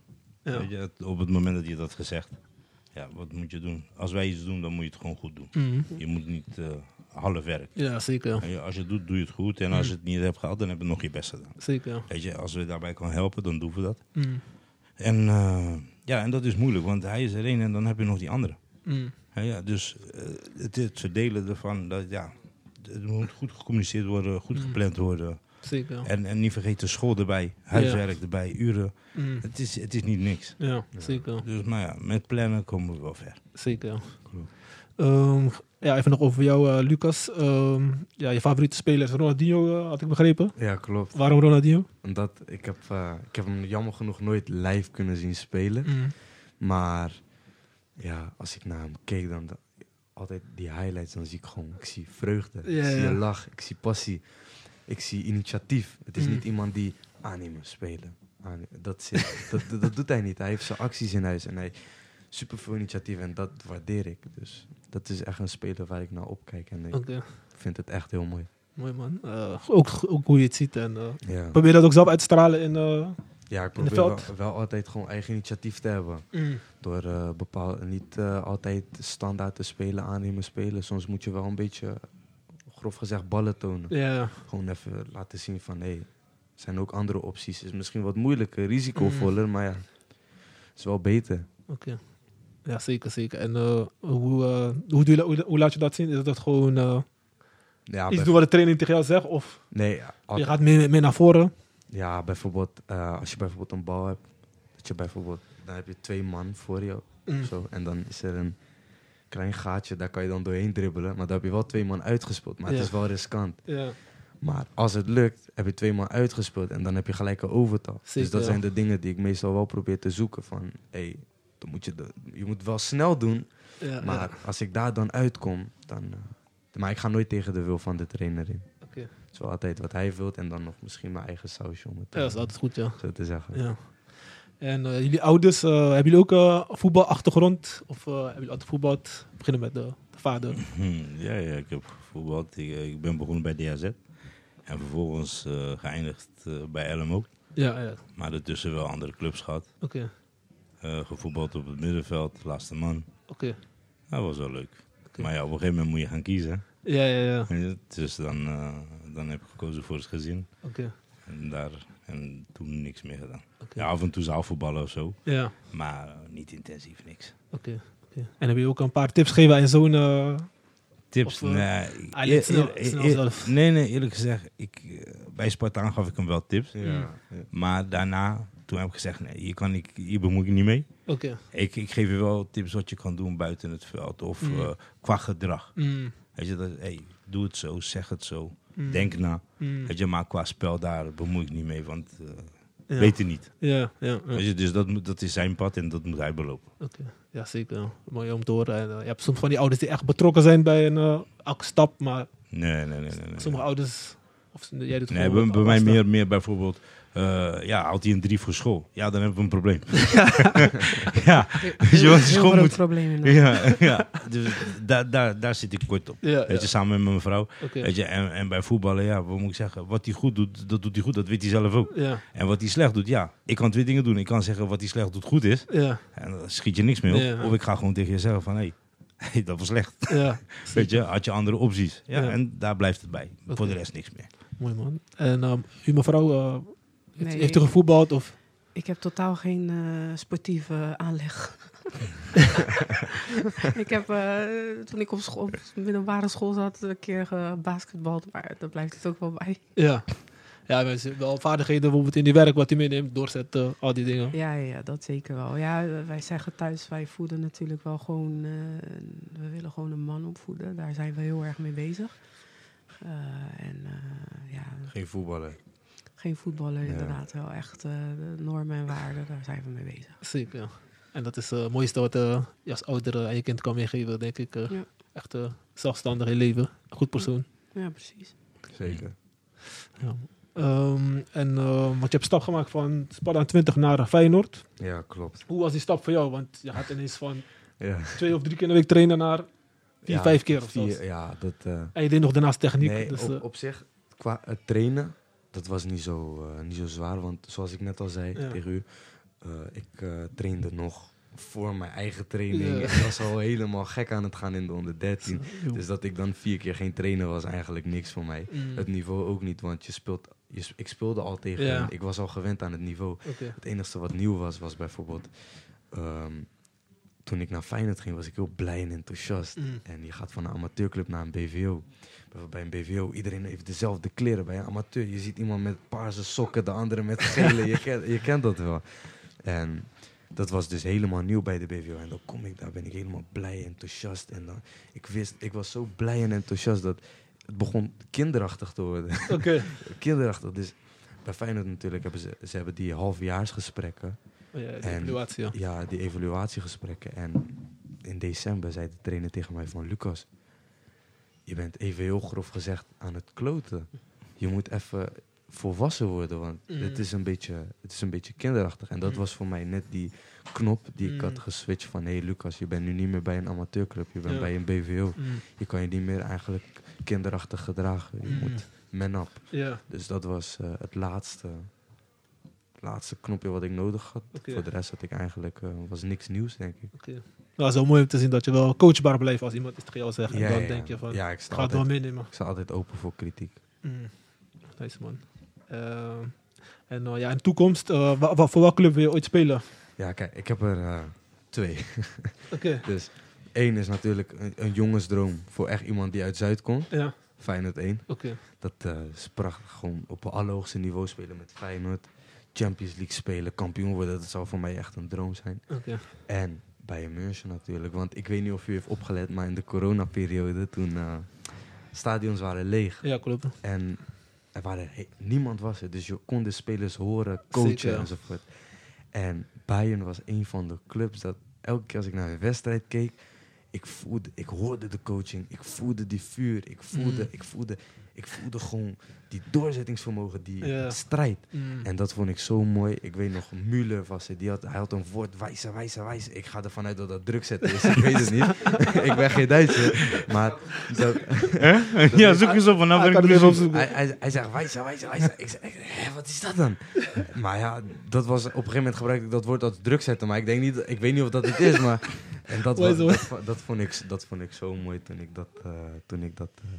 Ja. Weet je, op het moment dat hij dat gezegd. ja, wat moet je doen? Als wij iets doen, dan moet je het gewoon goed doen. Mm. Je moet niet eh half werk. Ja, zeker. Als je het doet, doe je het goed. En als je het niet hebt gehad, dan heb je nog je best gedaan. Zeker. Weet je, als we daarbij kan helpen, dan doen we dat. Mm. En eh, ja, en dat is moeilijk, want hij is er één en dan heb je nog die andere. Mm. Ja, ja, dus eh, het, het verdelen ervan, dat, ja, het moet goed gecommuniceerd worden, goed Mm. gepland worden. Zeker. En, en niet vergeten school erbij, huiswerk erbij, uren. Mm. Het is, het is niet niks. Ja, zeker. Dus maar ja, met plannen komen we wel ver. Zeker. Klopt. Ja, even nog over jou, eh, Lucas. Ehm, ja, je favoriete speler is Ronaldinho, eh, had ik begrepen. Ja, klopt. Waarom Ronaldinho? Omdat ik heb, eh, ik heb hem jammer genoeg nooit live kunnen zien spelen. Mm. Maar ja, als ik naar hem keek, dan, altijd die highlights, dan zie ik gewoon, ik zie vreugde, ik zie lach, ik zie passie, ik zie initiatief. Het is Mm. niet iemand die aannemen, spelen. aannemen. Dat, zit, dat, dat, dat doet hij niet. Hij heeft zijn acties in huis en hij super veel initiatief en dat waardeer ik. Dus dat is echt een speler waar ik naar opkijk en ik Oké, vind het echt heel mooi. mooi man. Eh, ook, ook hoe je het ziet. En, eh, Ja, probeer dat ook zelf uit te stralen in... eh, ja ik probeer wel, veld. wel altijd gewoon eigen initiatief te hebben. mm. Door eh bepaal, niet eh, altijd standaard te spelen, aannemen, spelen. Soms moet je wel een beetje, grof gezegd, ballen tonen. Ja, Gewoon even laten zien van, hé, er zijn ook andere opties. Is misschien wat moeilijker, risicovoller, maar ja, is wel beter. oké. Ja, zeker, zeker. En eh, hoe, eh, hoe, doe je, hoe, hoe laat je dat zien? Is dat gewoon eh, Ja, iets doen wat de training tegen jou zegt? Of nee, al- je gaat meer, meer naar voren? ja, bijvoorbeeld, als je bijvoorbeeld een bal hebt, dat je bijvoorbeeld, dan heb je twee man voor je, Mm. zo, en dan is er een klein gaatje, daar kan je dan doorheen dribbelen, maar daar heb je wel twee man uitgespeeld, maar Ja. het is wel riskant. Ja, Maar als het lukt, heb je twee man uitgespeeld en dan heb je gelijk een overtal. Zeker, dus dat ja. zijn de dingen die ik meestal wel probeer te zoeken. Van, hey, dan moet je, de, je moet wel snel doen, ja, maar ja. als ik daar dan uitkom, dan... eh, maar ik ga nooit tegen de wil van de trainer in. Oké. Het is wel altijd wat hij wilt en dan nog misschien mijn eigen sausje om het Ja, dat is altijd goed, ja. zo te zeggen. ja. En eh, jullie ouders, eh, hebben jullie ook eh voetbalachtergrond? Of eh, hebben jullie altijd voetbald? We beginnen met de, de vader. Hmm, ja, ja, ik heb gevoetbald. Ik, ik ben begonnen bij DHZ. En vervolgens eh, geëindigd eh, bij LMO. Ja, ja. Maar daartussen wel andere clubs gehad. Oké, gevoetbald op het middenveld, laatste man. oké. Dat was wel leuk. Maar ja, op een gegeven moment moet je gaan kiezen. Ja, ja, ja. Dus dan, eh, dan heb ik gekozen voor het gezin. Oké, En, daar, en toen niks meer gedaan. Ja, af en toe zaalvoetballen of zo. Ja, Maar eh, niet intensief, niks. oké. oké. En heb je ook een paar tips gegeven aan eh, Tips? Of, eh, nee, snel- eer- eer- nee, nee, eerlijk gezegd. Ik, eh, bij Spartaan gaf ik hem wel tips. Ja, ja. Maar daarna, toen heb ik gezegd, nee, hier, kan ik, hier bemoei ik niet mee. Oké. Ik, ik geef je wel tips wat je kan doen buiten het veld. Of Mm. eh, qua gedrag. Mm, Weet je, dat, hey, doe het zo, zeg het zo. mm, Denk na. mm. Weet je, maar qua spel daar bemoei ik niet mee, want eh Ja. weet het niet. Ja, ja. ja. Weet je, dus dat, moet- dat is zijn pad en dat moet hij belopen. Oké, ja zeker. Mooi om te horen. En, eh, je hebt soms van die ouders die echt betrokken zijn bij een stap, maar Nee, nee, nee. nee, nee. sommige ouders, of jij doet Nee, bij, bij mij meer, meer bijvoorbeeld, eh, ja, haalt hij een drie voor school? Ja, dan hebben we een probleem. ja, weet je wat, Heel school moet... probleem in. Ja, ja, dus daar, daar, daar zit ik kort op. Ja, Weet je, samen met mijn vrouw. Weet je, en, en bij voetballen, ja, wat moet ik zeggen? Wat hij goed doet, dat doet hij goed. Dat weet hij zelf ook. Ja, En wat hij slecht doet, ja. Ik kan twee dingen doen. Ik kan zeggen wat hij slecht doet goed is. ja, En dan schiet je niks meer op. Ja. Of ik ga gewoon tegen je zeggen van, hé, hey, dat was slecht. ja. Weet je, had je andere opties. Ja, Ja. En daar blijft het bij. Voor de rest niks meer. Mooi man. En um, u mevrouw, eh, Nee, heeft u gevoetbald? Of? Ik heb totaal geen eh, sportieve aanleg. ik heb, eh, toen ik op, school, op middelbare school zat, een keer gebasketbald, maar daar blijft het ook wel bij. Ja. Ja, mensen wel vaardigheden bijvoorbeeld in die werk wat u meeneemt, doorzetten, al die dingen. Ja, ja, dat zeker wel. Ja, wij zeggen thuis, wij voeden natuurlijk wel gewoon, eh, we willen gewoon een man opvoeden. Daar zijn we heel erg mee bezig. Eh, en eh, ja, Geen voetballer. Geen voetballer Ja. inderdaad, wel echt eh, de normen en waarden, daar zijn we mee bezig. Zeker. ja. En dat is eh, het mooiste wat eh, je als ouder aan je kind kan meegeven, denk ik. eh. Ja. Echt eh, zelfstandig in leven. Een goed persoon. Ja, precies. Zeker. Ja. Ehm, en want je hebt stap gemaakt van Sparta 20 naar Feyenoord. Ja, klopt. Hoe was die stap voor jou? Want je gaat ineens van Ja. twee of drie keer in de week trainen naar vier, Ja, vijf keer of zo. Ja, dat... eh, En je deed nog daarnaast techniek. nee, dus, op, op zich, qua het trainen, dat was niet zo, eh, niet zo zwaar. Want zoals ik net al zei Ja. tegen u, eh, ik eh, trainde nog voor mijn eigen training. Ja. Ik was al helemaal gek aan het gaan in de onder 13. Joh. Dus dat ik dan vier keer geen trainer was eigenlijk niks voor mij. Mm. Het niveau ook niet, want je speelt, je, ik speelde al tegen hen. Ik was al gewend aan het niveau. Het enige wat nieuw was, was bijvoorbeeld... ehm, toen ik naar Feyenoord ging, was ik heel blij en enthousiast. Mm. En je gaat van een amateurclub naar een BVO. Bij een BVO, iedereen heeft dezelfde kleren. Bij een amateur, je ziet iemand met paarse sokken, de andere met gele. je, kent, je kent dat wel. En dat was dus helemaal nieuw bij de BVO. En dan kom ik daar, ben ik helemaal blij en enthousiast. En dan, ik wist, ik was zo blij en enthousiast dat het begon kinderachtig te worden. Oké. kinderachtig. Dus bij Feyenoord natuurlijk hebben ze, ze hebben die halfjaarsgesprekken. Ja, de En- evaluatie, ja. Ja, die evaluatiegesprekken. En in december zei de trainer tegen mij van... Lucas, je bent even heel grof gezegd aan het kloten. Je moet even volwassen worden, want Mm. het, is een beetje, het is een beetje kinderachtig. En dat Mm. was voor mij net die knop die ik Mm. had geswitcht van... Hé hey Lucas, je bent nu niet meer bij een amateurclub, je bent Ja. bij een BVO. Je kan je niet meer eigenlijk kinderachtig gedragen. Je moet man up. Ja, Dus dat was eh, het laatste, laatste knopje wat ik nodig had. Voor de rest had ik eigenlijk eh, was niks nieuws, denk ik. oké. Nou, het is wel mooi om te zien dat je wel coachbaar blijft als iemand iets tegen jou zegt. En Ja, dan ja, denk je van, ja, ik sta, ga het wel altijd, meenemen. ik sta altijd open voor kritiek. Mm. Nice man. Eh, en eh, ja, in de toekomst, voor welke club wil je ooit spelen? Ja, kijk, ik heb er twee. Oké. Dus één is natuurlijk een, een jongensdroom voor echt iemand die uit Zuid komt. Ja, Feyenoord 1. oké. Dat eh, is prachtig. Gewoon op een allerhoogste niveau spelen met Feyenoord. Champions League spelen, kampioen worden. Dat zou voor mij echt een droom zijn. En bij München natuurlijk. Want ik weet niet of u heeft opgelet, maar in de coronaperiode toen eh, stadions waren leeg. Ja, klopt. En er waren niemand was er. Dus je kon de spelers horen, coachen Zeker, ja. enzovoort. En Bayern was een van de clubs dat elke keer als ik naar een wedstrijd keek, ik voelde, ik hoorde de coaching, ik voelde die vuur, ik voelde, Mm. ik voelde, ik voelde gewoon die doorzettingsvermogen, die Ja. strijd. Mm. En dat vond ik zo mooi. Ik weet nog, Müller was er. Die had, hij had een woord, wijzen, wijzen, wijzen. Ik ga ervan uit dat dat druk zetten is. ik weet het niet. ik ben geen Duitser. Maar dat, ja, zoek eens op en dan Ah, ben ik het even opzoeken. hij, hij, hij zegt wijzen, wijzen, wijzen. Ik zeg, hè, wat is dat dan? maar ja, dat was, op een gegeven moment gebruikte ik dat woord als druk zetten. Maar ik denk niet, ik weet niet of dat het is. Maar, en dat, was, dat, vond ik, dat vond ik zo mooi toen ik dat, eh, toen ik dat, eh,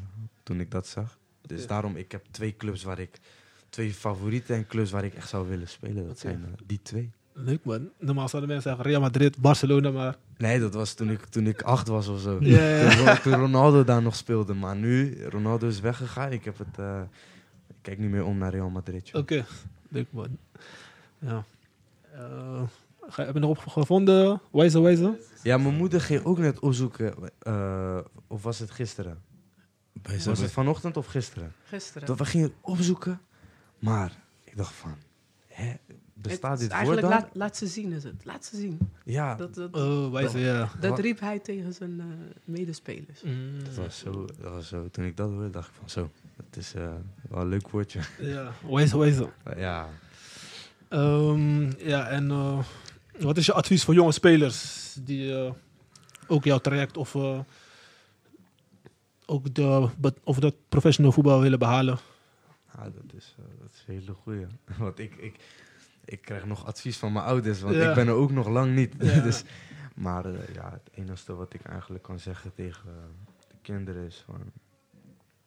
toen ik dat zag. Dus daarom, ik heb twee clubs waar ik, twee favorieten en clubs waar ik echt zou willen spelen. Dat zijn eh, die twee. Leuk man. Normaal zouden mensen zeggen Real Madrid, Barcelona, maar... Nee, dat was toen ik, toen ik acht was of zo. Toen, toen Ronaldo daar nog speelde. Maar nu, Ronaldo is weggegaan. Ik heb het... eh, ik kijk niet meer om naar Real Madrid. Oké, leuk man. Ja. Eh, ga- heb je nog gevonden? Wijze, wijze? Ja, mijn moeder ging ook net opzoeken. of was het gisteren? Was het vanochtend of gisteren? Gisteren. Dat we gingen opzoeken. Maar ik dacht van... Hè, bestaat Het dit woord Eigenlijk dan? laat, laat ze zien is het. Laat ze zien. Ja, Dat, dat, Oh, wijze, ja. dat riep hij tegen zijn eh, medespelers. Mm, dat was, zo, dat was zo. Toen ik dat hoorde, dacht ik van zo. Het is eh, wel een leuk woordje. Ja, wijze, wijze. Ja, Ehm, ja, en eh, wat is je advies voor jonge spelers die eh, ook jouw traject of eh, ook de, of dat professional voetbal willen behalen? Dat is, eh, dat is een hele goeie. Want ik, ik, ik krijg nog advies van mijn ouders, want Ja. ik ben er ook nog lang niet. Ja. dus, maar eh, ja, het enige wat ik eigenlijk kan zeggen tegen eh, de kinderen is van...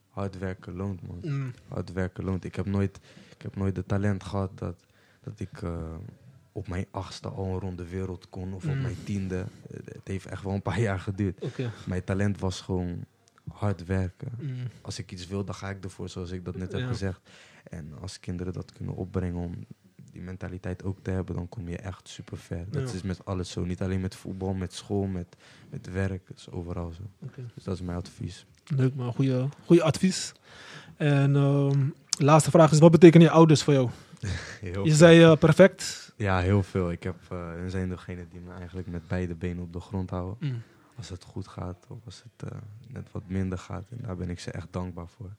Hard werken loont, man. Mm, Hard werken loont. Ik heb nooit, ik heb nooit het talent gehad dat, dat ik op mijn achtste al een ronde wereld kon. Of op Mm. mijn tiende. Het heeft echt wel een paar jaar geduurd. Mijn talent was gewoon hard werken Mm, als ik iets wil, dan ga ik ervoor, zoals ik dat net heb Ja. gezegd. En als kinderen dat kunnen opbrengen om die mentaliteit ook te hebben, dan kom je echt super ver. Dat is met alles zo. Niet alleen met voetbal, met school, met, met werk. Dat is overal zo. Dus dat is mijn advies. Leuk man, goede, goede advies. En ehm, laatste vraag is, wat betekenen je ouders voor jou? Heel Je zei eh, perfect. Ja, heel veel. Ik heb, eh hun zijn degene die me eigenlijk met beide benen op de grond houden. Mm, Als het goed gaat of als het eh, net wat minder gaat. En daar ben ik ze echt dankbaar voor.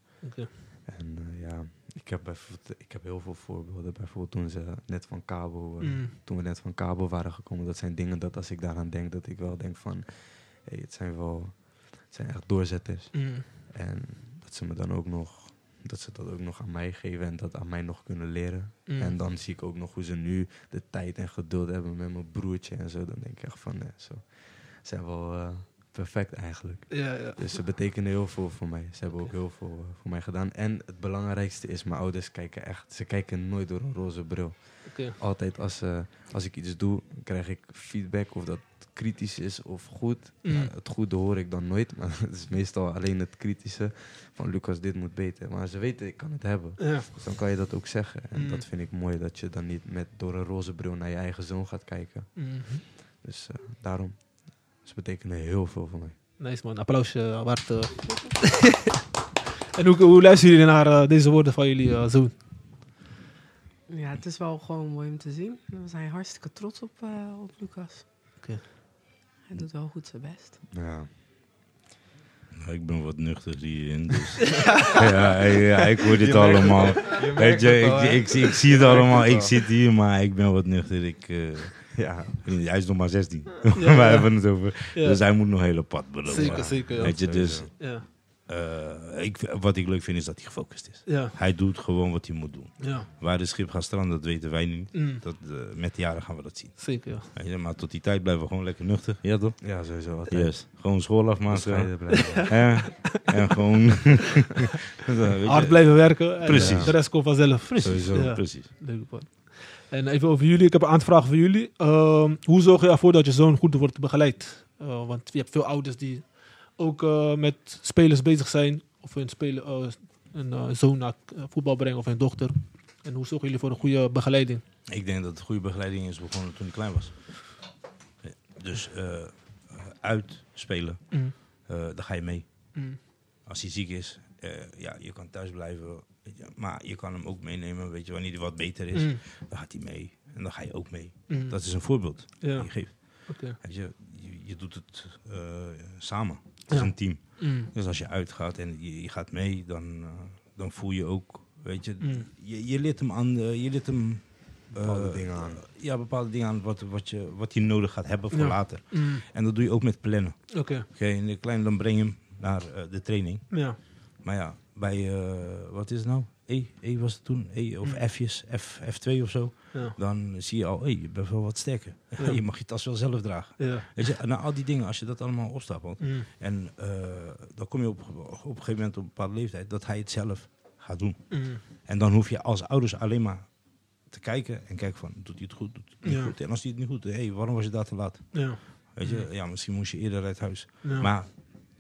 En eh, ja, ik heb, bijvoorbeeld, ik heb heel veel voorbeelden. Bijvoorbeeld toen ze net van Cabo, eh, Mm, toen we net van Cabo waren gekomen. Dat zijn dingen dat als ik daaraan denk, dat ik wel denk van... Hey, het zijn wel, het zijn echt doorzetters. mm, En dat ze me dan ook nog dat ze dat ook nog aan mij geven en dat aan mij nog kunnen leren. Mm. En dan zie ik ook nog hoe ze nu de tijd en geduld hebben met mijn broertje en zo. Dan denk ik echt van, nee, zo. Zijn wel eh, perfect eigenlijk. Ja, ja. Dus ze betekenen heel veel voor mij. Ze hebben ook heel veel eh, voor mij gedaan. En het belangrijkste is, mijn ouders kijken echt, ze kijken nooit door een roze bril. Oké. Altijd als, eh, als ik iets doe, krijg ik feedback of dat kritisch is of goed. Mm. Ja, het goede hoor ik dan nooit, maar het is meestal alleen het kritische van Lucas, dit moet beter. Maar ze weten, ik kan het hebben. Dus dan kan je dat ook zeggen. En Mm. dat vind ik mooi, dat je dan niet met, door een roze bril naar je eigen zoon gaat kijken. Mhm. Dus daarom, ze betekenen heel veel voor mij. Nice man, applausje uh, waard. en hoe, hoe luisteren jullie naar eh, deze woorden van jullie zoon? Ja, het is wel gewoon mooi om te zien. We zijn hartstikke trots op, eh, op Lucas. Oké. Hij doet wel goed zijn best. Ja. Nou, ik ben wat nuchter hierin, dus... ja, ja, ik hoor dit allemaal. Weet je, ik, ik, zie- ik zie het allemaal, ik zit hier, maar ik ben wat nuchter. Ik, eh, ja. hij is nog maar 16. Ja, Wij ja. hebben het over. Ja. Dus hij moet nog hele pad belopen. Zeker, zeker. Ja. Weet je, dus Sowieso. Ja. eh, ik, wat ik leuk vind is dat hij gefocust is. Ja. Hij doet gewoon wat hij moet doen. ja. Waar de schip gaat stranden, dat weten wij niet. Mm. Dat, eh, met de jaren gaan we dat zien. Zeker, ja. Maar tot die tijd blijven we gewoon lekker nuchter. Ja toch? Ja, sowieso. Yes. Gewoon school afmaken. Ja. En gewoon... Hard blijven werken. En Precies. eh, de rest komt vanzelf. Sowieso. Ja. Precies. Leuk man. En even over jullie. Ik heb een aantal vragen voor jullie. Ehm, hoe zorg je ervoor dat je zoon goed wordt begeleid? Eh, want je hebt veel ouders die ook eh, met spelers bezig zijn. Of hun speler, eh, een eh, zoon naar voetbal brengen of een dochter. En hoe zorgen jullie voor een goede begeleiding? Ik denk dat het goede begeleiding is begonnen toen ik klein was. Dus uitspelen, Mm. daar ga je mee. Mm. Als hij ziek is, ja, je kan thuis blijven. Weet je, maar je kan hem ook meenemen. Weet je, wanneer hij wat beter is, Mm. dan gaat hij mee. En dan ga je ook mee. Mm. Dat is een voorbeeld Ja, die je geeft. Weet je, je, je doet het eh, samen. Het Ja. is een team. Mm. Dus als je uitgaat en je, je gaat mee, dan, eh, dan voel je ook, weet je, Mm. je, je leert hem aan, eh, je leert hem eh, Bepaalde dingen aan. Ja, bepaalde dingen aan wat, wat, je, wat hij nodig gaat hebben voor Ja. later. Mm. En dat doe je ook met plannen. Oké, in de klein dan breng je hem naar de training. ja. Maar ja, bij, eh, wat is het nou? E, e was het toen? E of Mm. F'jes, F, F2 of zo. Ja. Dan zie je al, hey, je bent wel wat sterker. Ja. je mag je tas wel zelf dragen. Ja. Weet je, nou, al die dingen, als je dat allemaal opstapelt. Mm. En eh, dan kom je op, op een gegeven moment op een bepaalde leeftijd dat hij het zelf gaat doen. Mm. En dan hoef je als ouders alleen maar te kijken en kijken van, doet hij het goed, doet hij het niet goed. En als hij het niet goed doet, hey, waarom was je daar te laat? Ja. Weet je, ja, misschien moest je eerder uit huis. Maar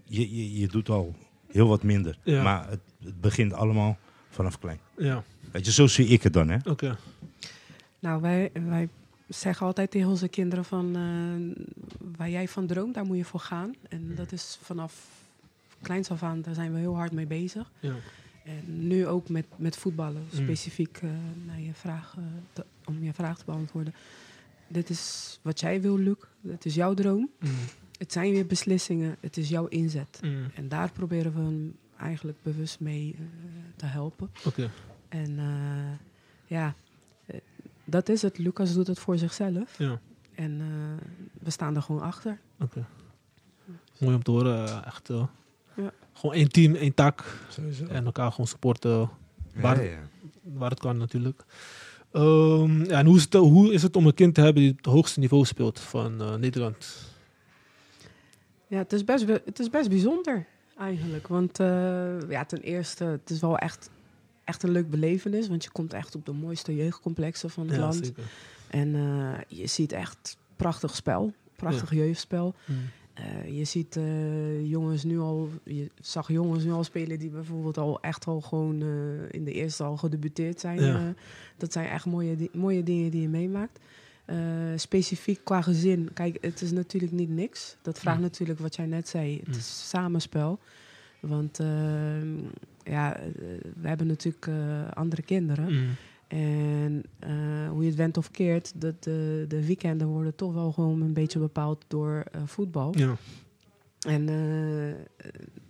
je, je, je doet al heel wat minder. Ja. Maar het, het begint allemaal vanaf klein. Ja, Weet je, zo zie ik het dan, hè? oké. Nou, wij, wij zeggen altijd tegen onze kinderen van... eh, waar jij van droomt, daar moet je voor gaan. En dat is vanaf kleins af aan, daar zijn we heel hard mee bezig. Ja. En nu ook met, met voetballen, Mm. specifiek eh, naar je vraag, te- om je vraag te beantwoorden. Dit is wat jij wil, Luc. Het is jouw droom. Mm. Het zijn weer beslissingen. Het is jouw inzet. Mm. En daar proberen we hem eigenlijk bewust mee eh, te helpen. Oké. En eh, ja, eh, dat is het. Lucas doet het voor zichzelf. Ja. En eh, we staan er gewoon achter. Oké. Mooi om te horen. Echt. Ja. Gewoon één team, één tak. Sowieso. En elkaar gewoon supporten Ja, waar- ja. waar het kan natuurlijk. Ehm, ja, en hoe is, het, hoe is het om een kind te hebben die het hoogste niveau speelt van Nederland? Ja, het is best, be- het is best bijzonder eigenlijk. Want eh, ja, ten eerste, het is wel echt, echt een leuk belevenis. Want je komt echt op de mooiste jeugdcomplexen van het Ja, land. zeker. En eh, je ziet echt prachtig spel. Prachtig jeugdspel. Mm. Eh, je ziet jongens nu al, je zag jongens nu al spelen die bijvoorbeeld al echt al gewoon in de eerste al gedebuteerd zijn. Ja. Dat zijn echt mooie, mooie dingen die je meemaakt. Eh, specifiek qua gezin, kijk, het is natuurlijk niet niks. Dat vraagt Mm. natuurlijk wat jij net zei. Het Mm. is samenspel. Want ehm, ja, eh, we hebben natuurlijk eh, andere kinderen. Mm. En hoe je het went of keert, dat de, de weekenden worden toch wel gewoon een beetje bepaald door voetbal. En eh, eh,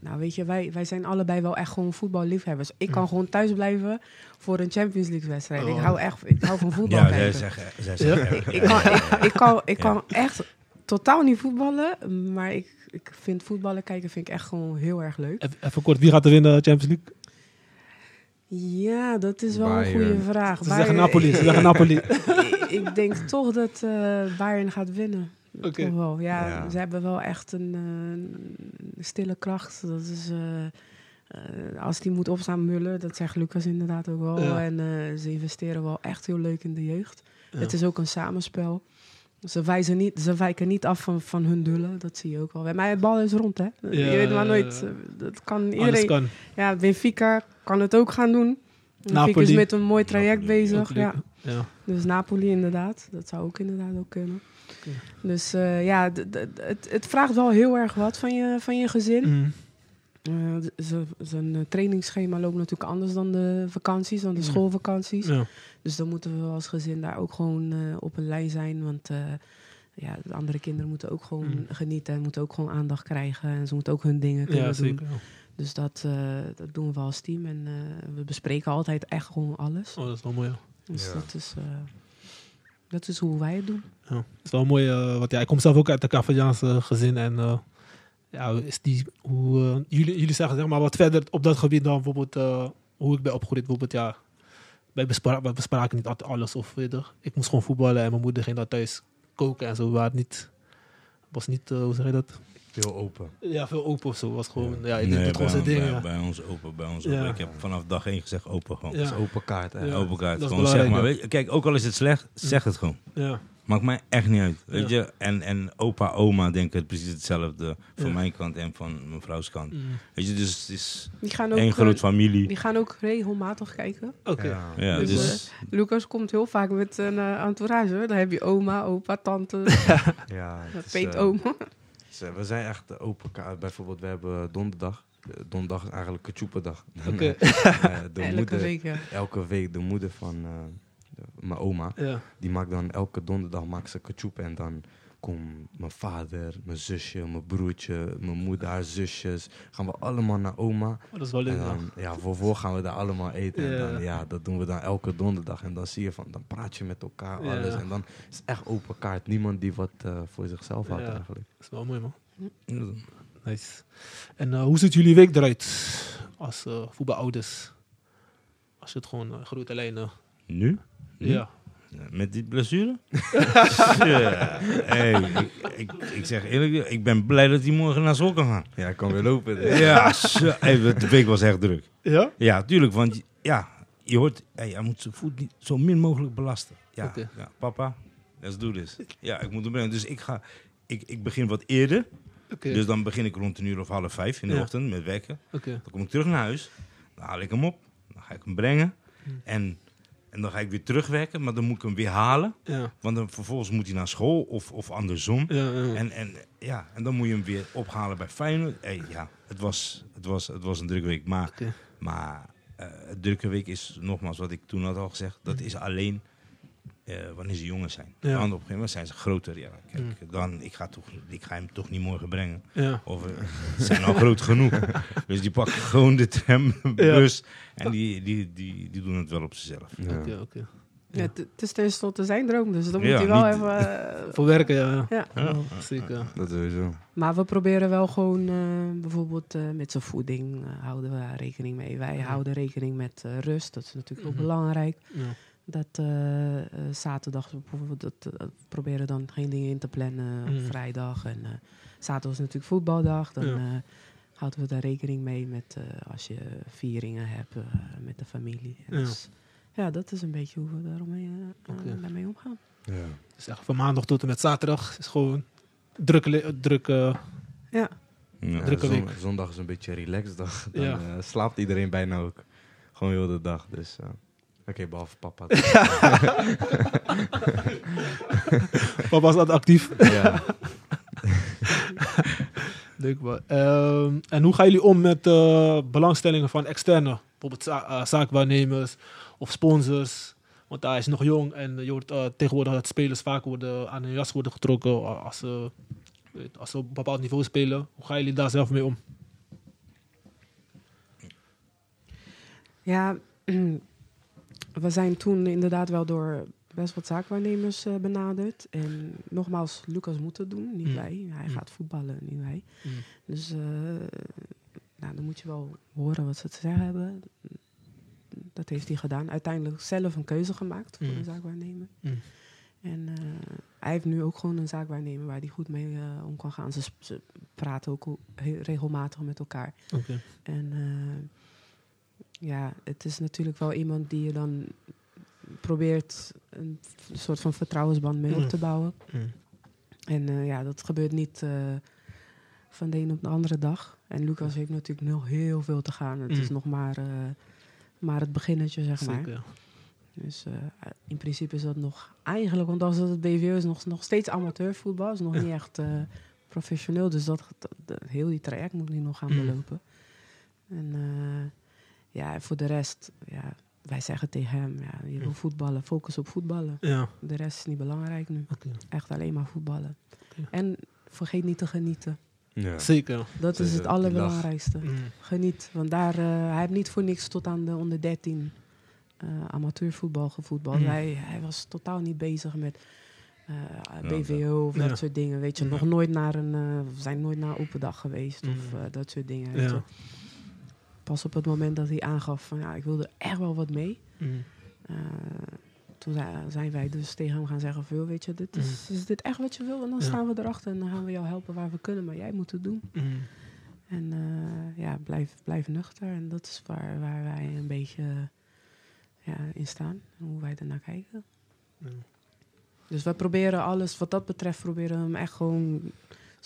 nou weet je, wij, wij zijn allebei wel echt gewoon voetballiefhebbers. Ik kan Mm. gewoon thuis blijven voor een Champions League wedstrijd. Ik Oh. hou echt, ik hou van voetbal Ja, zij kijken. zeggen, zij Ja. zeggen Ik kan, ik, ik kan, ik Ja. kan echt totaal niet voetballen, maar ik, ik vind voetballen kijken vind ik echt gewoon heel erg leuk. Even, even kort, wie gaat er winnen Champions League? Ja, dat is wel een goede vraag. Ze zeggen Bayern- Napoli, ze zeggen Napoli. ik denk toch dat eh Bayern gaat winnen. Oké. Wel. Ja, Ja. ze hebben wel echt een eh, stille kracht. Dat is, eh, eh, als die moet opstaan mullen, dat zegt Lucas inderdaad ook wel. Ja. En eh, ze investeren wel echt heel leuk in de jeugd. Ja. Het is ook een samenspel. Ze, wijzen niet, ze wijken niet af van, van hun dullen, dat zie je ook wel. Maar het bal is rond, hè? Ja, je weet maar nooit. Dat kan iedereen. kan. Ja, Benfica kan het ook gaan doen. Benfica Napoli. is met een mooi traject Napoli bezig. Ja. Ja. Dus Napoli inderdaad, dat zou ook inderdaad ook kunnen. Dus eh, ja, het, het vraagt wel heel erg wat van je, van je gezin. Mm. Eh, Zijn eh, trainingsschema loopt natuurlijk anders dan de vakanties, dan de schoolvakanties. Ja. Dus dan moeten we als gezin daar ook gewoon op een lijn zijn. Want ja, de andere kinderen moeten ook gewoon Mm. genieten en moeten ook gewoon aandacht krijgen. En ze moeten ook hun dingen kunnen ja, doen. zeker. ja. Dus dat, eh, dat doen we als team. En eh, we bespreken altijd echt gewoon alles. Oh, dat is wel mooi. ja. Dus Ja. dat, is, eh, dat is hoe wij het doen. Ja, het is wel mooi. eh, want ja, ik kom zelf ook uit een Cavadiaanse gezin. En eh, ja, is die, hoe, jullie, jullie zeggen zeg maar wat verder op dat gebied dan bijvoorbeeld eh, hoe ik ben opgegroeid. Bijvoorbeeld, ja, wij, bespra wij bespraken niet altijd alles. Of, weet je, ik moest gewoon voetballen en mijn moeder ging dan thuis koken en zo. Waar het niet, was niet, hoe zeg je dat? Veel open. Ja, veel open of zo. Was gewoon, ja, ik Nee, deed gewoon zijn bij, dingen. bij, ja. bij ons open, bij ons Ja. open. Ik heb vanaf dag één gezegd open gewoon. Ja. Dat is open kaart. Hè? Ja. Open kaart. dat is Gewoon zeg maar. ja. Weet je, kijk, ook al is het slecht, zeg het gewoon. Ja, Maakt mij echt niet uit. Weet Ja. je? En, en opa, oma denken precies hetzelfde. Van Ja. mijn kant en van mijn vrouws kant. Mm. Weet je, dus het is Die gaan ook, één eh, groot familie. die gaan ook regelmatig kijken. Oké. Ja. Ja, Dus, dus, Lucas komt heel vaak met een eh, entourage. hoor. Dan heb je oma, opa, tante, Ja, het is, eh, We zijn echt open. Bijvoorbeeld, we hebben donderdag. eh, Donderdag is eigenlijk. Oké. de Elke week, ja. elke week de moeder van eh, mijn oma. Ja. Die maakt dan elke donderdag maakt ze kachoep. En dan komt mijn vader, mijn zusje, mijn broertje, mijn moeder, haar zusjes. Gaan we allemaal naar oma. Oh, dat is wel leuk. En ja. dan, ja, vervolgens gaan we daar allemaal eten. Ja. En dan, ja, dat doen we dan elke donderdag. En dan zie je van, dan praat je met elkaar, alles. En dan is het echt open kaart. Niemand die wat eh, voor zichzelf houdt eigenlijk. Dat is wel mooi, man. Nice. En eh, hoe ziet jullie week eruit als eh voetbalouders? Als je het gewoon grote lijnen... nu? Nu? Ja. Met die blessure? Ja. hey, ik, ik, ik zeg eerlijk, ik ben blij dat hij morgen naar school kan gaan. Ja, ik kan weer lopen. Ja, zo. Hey, de week was echt druk. Ja? Ja, tuurlijk, want ja, je hoort, hey, hij moet zijn voet niet zo min mogelijk belasten. Ja, ja papa, let's do this. Ja, ik moet hem brengen. Dus ik ga, ik, ik begin wat eerder. Oké. Dus dan begin ik rond een uur of half vijf in de Ja. ochtend met wekken. Oké. Dan kom ik terug naar huis. Dan haal ik hem op. Dan ga ik hem brengen. Hmm. En, en dan ga ik weer terugwerken. Maar dan moet ik hem weer halen. Ja. Want dan vervolgens moet hij naar school of, of andersom. Ja, ja. En, en, ja, en dan moet je hem weer ophalen bij Feyenoord. Hey, ja, het was, het, was, het was een drukke week. Maar, maar een drukke week is, nogmaals wat ik toen had al gezegd... dat is alleen eh, wanneer ze jonger zijn. Ja. Want op een gegeven moment zijn ze groter. Ja, kijk, Mm. dan, ik, ga toch, ik ga hem toch niet morgen brengen. Ja. Of eh, ze zijn al groot genoeg. Dus die pakken gewoon de tram, bus. En die, die, die, die doen het wel op zichzelf. Ja. Ja, het het is tenslotte zijn droom, dus dan moet Ja, hij wel even... eh, Voor werken, ja. ja. Ja. Zeker. Dat sowieso. Maar we proberen wel gewoon uh, bijvoorbeeld uh, met zijn voeding uh, houden we rekening mee. Wij houden rekening met uh, rust, dat is natuurlijk ook Mhm. belangrijk. Ja. Dat zaterdag bijvoorbeeld, dat, proberen dan geen dingen in te plannen op Mhm. vrijdag. En zaterdag is natuurlijk voetbaldag, dan Ja. houden we daar rekening mee met als je vieringen hebt met de familie. Ja. Dus, ja, dat is een beetje hoe we daarmee, Oké. daarmee omgaan. Ja. Dus echt van maandag tot en met zaterdag is gewoon druk, druk eh, Ja, Ja. Drukke zon- week. zondag is een beetje een relaxed dag. Dan Ja. eh, slaapt iedereen bijna ook. Gewoon heel de dag. Dus, Oké, behalve papa. Papa was altijd actief. ja. Leuk man. Ehm, en hoe gaan jullie om met eh, belangstellingen van externe? Bijvoorbeeld za- eh, zaakwaarnemers of sponsors. Want hij is nog jong en je hoort eh, tegenwoordig dat spelers vaak worden, aan hun jas worden getrokken als ze, weet, als ze op een bepaald niveau spelen. Hoe gaan jullie daar zelf mee om? Ja, we zijn toen inderdaad wel door best wat zaakwaarnemers uh, benaderd. En nogmaals, Lucas moet het doen, niet Mm. wij. Hij Mm. gaat voetballen, niet wij. Mm. Dus uh, nou, dan moet je wel horen wat ze te zeggen hebben. dat heeft hij gedaan. Uiteindelijk zelf een keuze gemaakt voor een zaakwaarnemer. En eh, hij heeft nu ook gewoon een zaakwaarnemer waar hij goed mee eh, om kan gaan. Ze, praten ook regelmatig met elkaar. En eh, ja, het is natuurlijk wel iemand die je dan probeert een soort van vertrouwensband mee Mm. op te bouwen. Mm. En eh, ja, dat gebeurt niet eh, van de een op de andere dag. En Lucas heeft natuurlijk nog heel veel te gaan. Het Mm. is nog maar, eh, maar het beginnetje, zeg maar. Zeker. Dus eh, in principe is dat nog eigenlijk, want als het het BVO is, nog, nog steeds amateurvoetbal. is nog niet echt professioneel. Dus dat, heel die traject moet nu nog gaan Mm. belopen. En ja, en voor de rest, ja, wij zeggen tegen hem, ja, je wil Mm. voetballen, focus op voetballen. Ja. De rest is niet belangrijk nu. Oké. Echt alleen maar voetballen. Oké. En vergeet niet te genieten. Ja. Zeker. Dat Zeker, is het allerbelangrijkste. Mm. Geniet. Want daar, eh, hij heeft niet voor niks tot aan de onder 13 eh, amateurvoetbal gevoetbald. Mm. Hij, hij was totaal niet bezig met eh, Ja, BVO of Ja. dat soort dingen. Weet je, Ja. nog nooit naar een, eh, we zijn nooit naar een open dag geweest of Mm. dat soort dingen. Weet Ja. je. Pas op het moment dat hij aangaf van ja, ik wilde echt wel wat mee. Mm. eh, toen zijn wij dus tegen hem gaan zeggen joh, weet je, dit is, is dit echt wat je wil? En dan Mm. Ja. staan we erachter en dan gaan we jou helpen waar we kunnen. Maar jij moet het doen. Mm. En eh, ja, blijf, blijf nuchter. En dat is waar, waar wij een beetje ja, in staan. Hoe wij ernaar kijken. Ja. Dus wij proberen alles, wat dat betreft, proberen we hem echt gewoon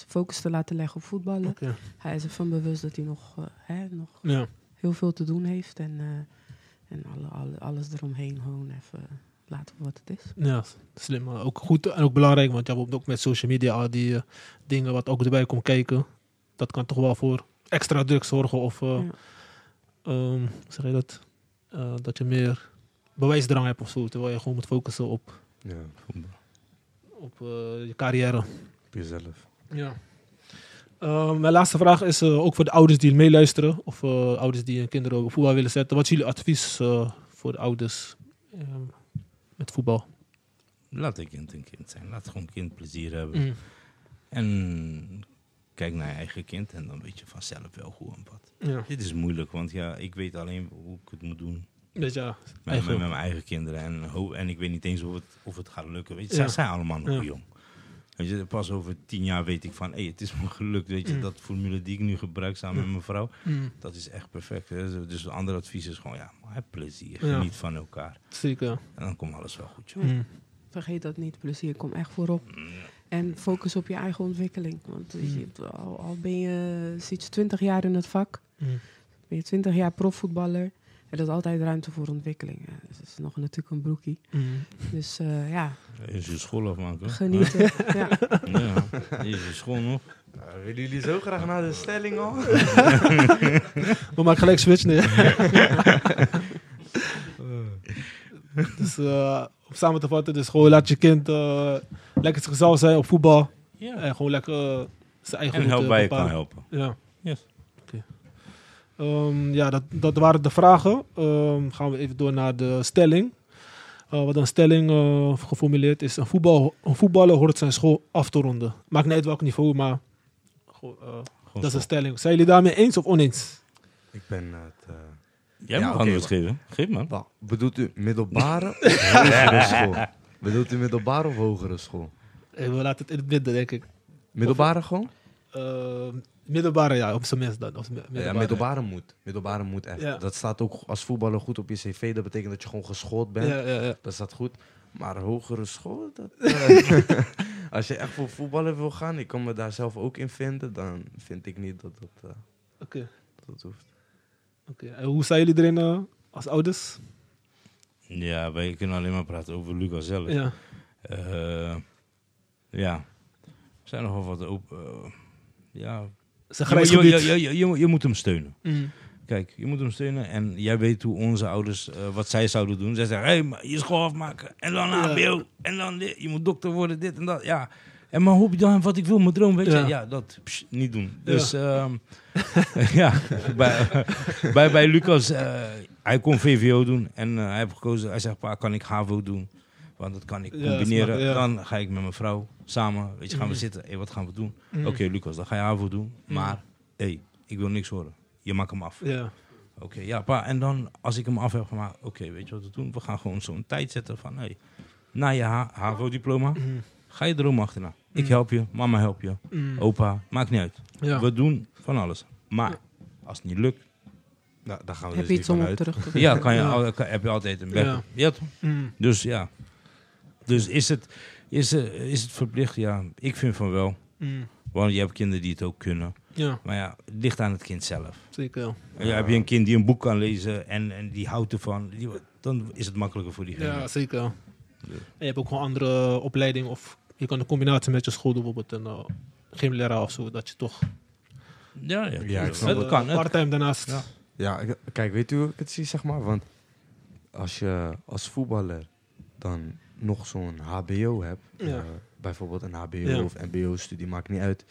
zijn focus te laten leggen op voetballen. Hij is ervan bewust dat hij nog, eh, hè, nog Ja. heel veel te doen heeft. En, eh, en alle, alle, alles eromheen gewoon even laten voor wat het is. Ja, slim. maar Ook goed en ook belangrijk, want je hebt ook met social media al die eh, dingen wat ook erbij komt kijken. Dat kan toch wel voor extra druk zorgen of, eh, Ja. ehm, hoe zeg je dat? Eh, dat je meer bewijsdrang hebt of zo, terwijl je gewoon moet focussen op, Ja, op eh, je carrière. op jezelf. Ja. Ehm, mijn laatste vraag is eh, ook voor de ouders die meeluisteren, of eh, ouders die hun kinderen op voetbal willen zetten. Wat is jullie advies eh, voor de ouders ehm, met voetbal? Laat een kind een kind zijn. Laat gewoon kind plezier hebben. Mm. En kijk naar je eigen kind en dan weet je vanzelf wel hoe en wat. Ja, Dit is moeilijk, want ja, ik weet alleen hoe ik het moet doen. weet je, ja, Met, eigen- met, met mijn eigen kinderen. En, en ik weet niet eens of het, of het gaat lukken. Weet je, Ja. Zij zijn allemaal nog Ja. jong. Weet je, pas over tien jaar weet ik van, hé, het is me gelukt. Weet je, Mm. dat formule die ik nu gebruik samen met mijn vrouw, Mm, dat is echt perfect. Hè. Dus een ander advies is gewoon, ja, heb plezier. Ja. Geniet van elkaar. zeker. En dan komt alles wel goed. joh. Mm. Vergeet dat niet, plezier komt echt voorop. En focus op je eigen ontwikkeling. Want je, al, al ben je sinds 20 jaar in het vak, ben je 20 jaar profvoetballer, er is altijd ruimte voor ontwikkeling. Ja, dus dat is nog natuurlijk een broekie. Mm. Dus eh, ja, Is je school afmaken? genieten. ja. Ja, is je school nog? willen jullie zo graag naar de stelling al? We maken gelijk switch, nee. dus eh, om samen te vatten, dus gewoon laat je kind eh, lekker zichzelf zijn op voetbal. Ja. En gewoon lekker zijn eigen En help bij je kan helpen. Ja. Ehm, ja, dat, dat waren de vragen. Ehm, gaan we even door naar de stelling. Eh, wat een stelling eh, geformuleerd is: een, voetbal, een voetballer hoort zijn school af te ronden. Maakt niet uit welk niveau, maar eh, dat is een stelling. Zijn jullie daarmee eens of oneens? Ik ben het... eh, Jij Ja, mag maar- geven. Geef man. Wacht, bedoelt u middelbare of hogere school? Bedoelt u middelbare of hogere school? We laten het in het midden, denk ik. Middelbare gewoon? Middelbare, ja, op zijn minst dan. Op zijn mi- Ja, middelbare moet. Middelbare moet echt. Ja. Dat staat ook als voetballer goed op je cv. Dat betekent dat je gewoon geschoold bent. Ja, ja, ja. Dat staat goed. Maar hogere school, dat, eh, als je echt voor voetballen wil gaan, ik kan me daar zelf ook in vinden, dan vind ik niet dat dat, eh, Oké. dat, dat hoeft. oké. En hoe zijn jullie erin eh, als ouders? Ja, wij kunnen alleen maar praten over Lucas zelf. Ja. Eh, ja. Er zijn nogal wat open. eh, ja. Zijn Je, grijs je, je, je, je, je moet hem steunen. Mm. Kijk, je moet hem steunen. En jij weet hoe onze ouders, eh, wat zij zouden doen. Zij zeggen, hé, hey, maar je school afmaken. En dan Ja. HBO. En dan dit. Je moet dokter worden, dit en dat. Ja. En maar hobby dan, wat ik wil, mijn droom, weet je. Ja. Ja, dat niet doen. Dus ehm, ja, bij, bij, bij Lucas, eh, hij kon VVO doen. En eh, hij heeft gekozen, hij zegt, pa, kan ik HAVO doen? Want dat kan ik combineren. Dan ga ik met mijn vrouw samen, weet je, gaan we Mhm. zitten. Hé, wat gaan we doen? Mm. Oké, Lucas, dan ga je HAVO doen. Mhm. Maar, hé, ik wil niks horen. Je maakt hem af. Ja. Oké, ja, pa. En dan als ik hem af heb gemaakt, oké, weet je wat we doen? We gaan gewoon zo'n tijd zetten van, hey, na je ha- HAVO-diploma, Mm. ga je droom achterna. Ik help je, mama help je, Mm. opa, maakt niet uit. Ja. We doen van alles. Maar als het niet lukt, Nou, daar gaan we Heb dus je niet iets om terug te ja, kan je, Ja. al- kan- heb je altijd een backup. Ja. Ja. toch? Mm. Dus ja. Dus is het, is, het, is het verplicht? Ja, ik vind van wel. Mm. Want je hebt kinderen die het ook kunnen. Ja, Maar ja, het ligt aan het kind zelf. zeker. Ja. En ja, heb je een kind die een boek kan lezen en, en die houdt ervan, die, dan is het makkelijker voor diegene. Ja, zeker. Ja. En je hebt ook gewoon andere opleidingen of je kan een combinatie met je school doen, bijvoorbeeld een uh, gymleraar of zo, dat je toch Ja, ja, Ja, ik het, snap het eh, kan. Part-time daarnaast. Ja. Ja, kijk, weet u hoe ik het zie, zeg maar? Want als je als voetballer dan nog zo'n HBO hebt, Ja. eh, bijvoorbeeld een HBO Ja. of MBO-studie, maakt niet uit,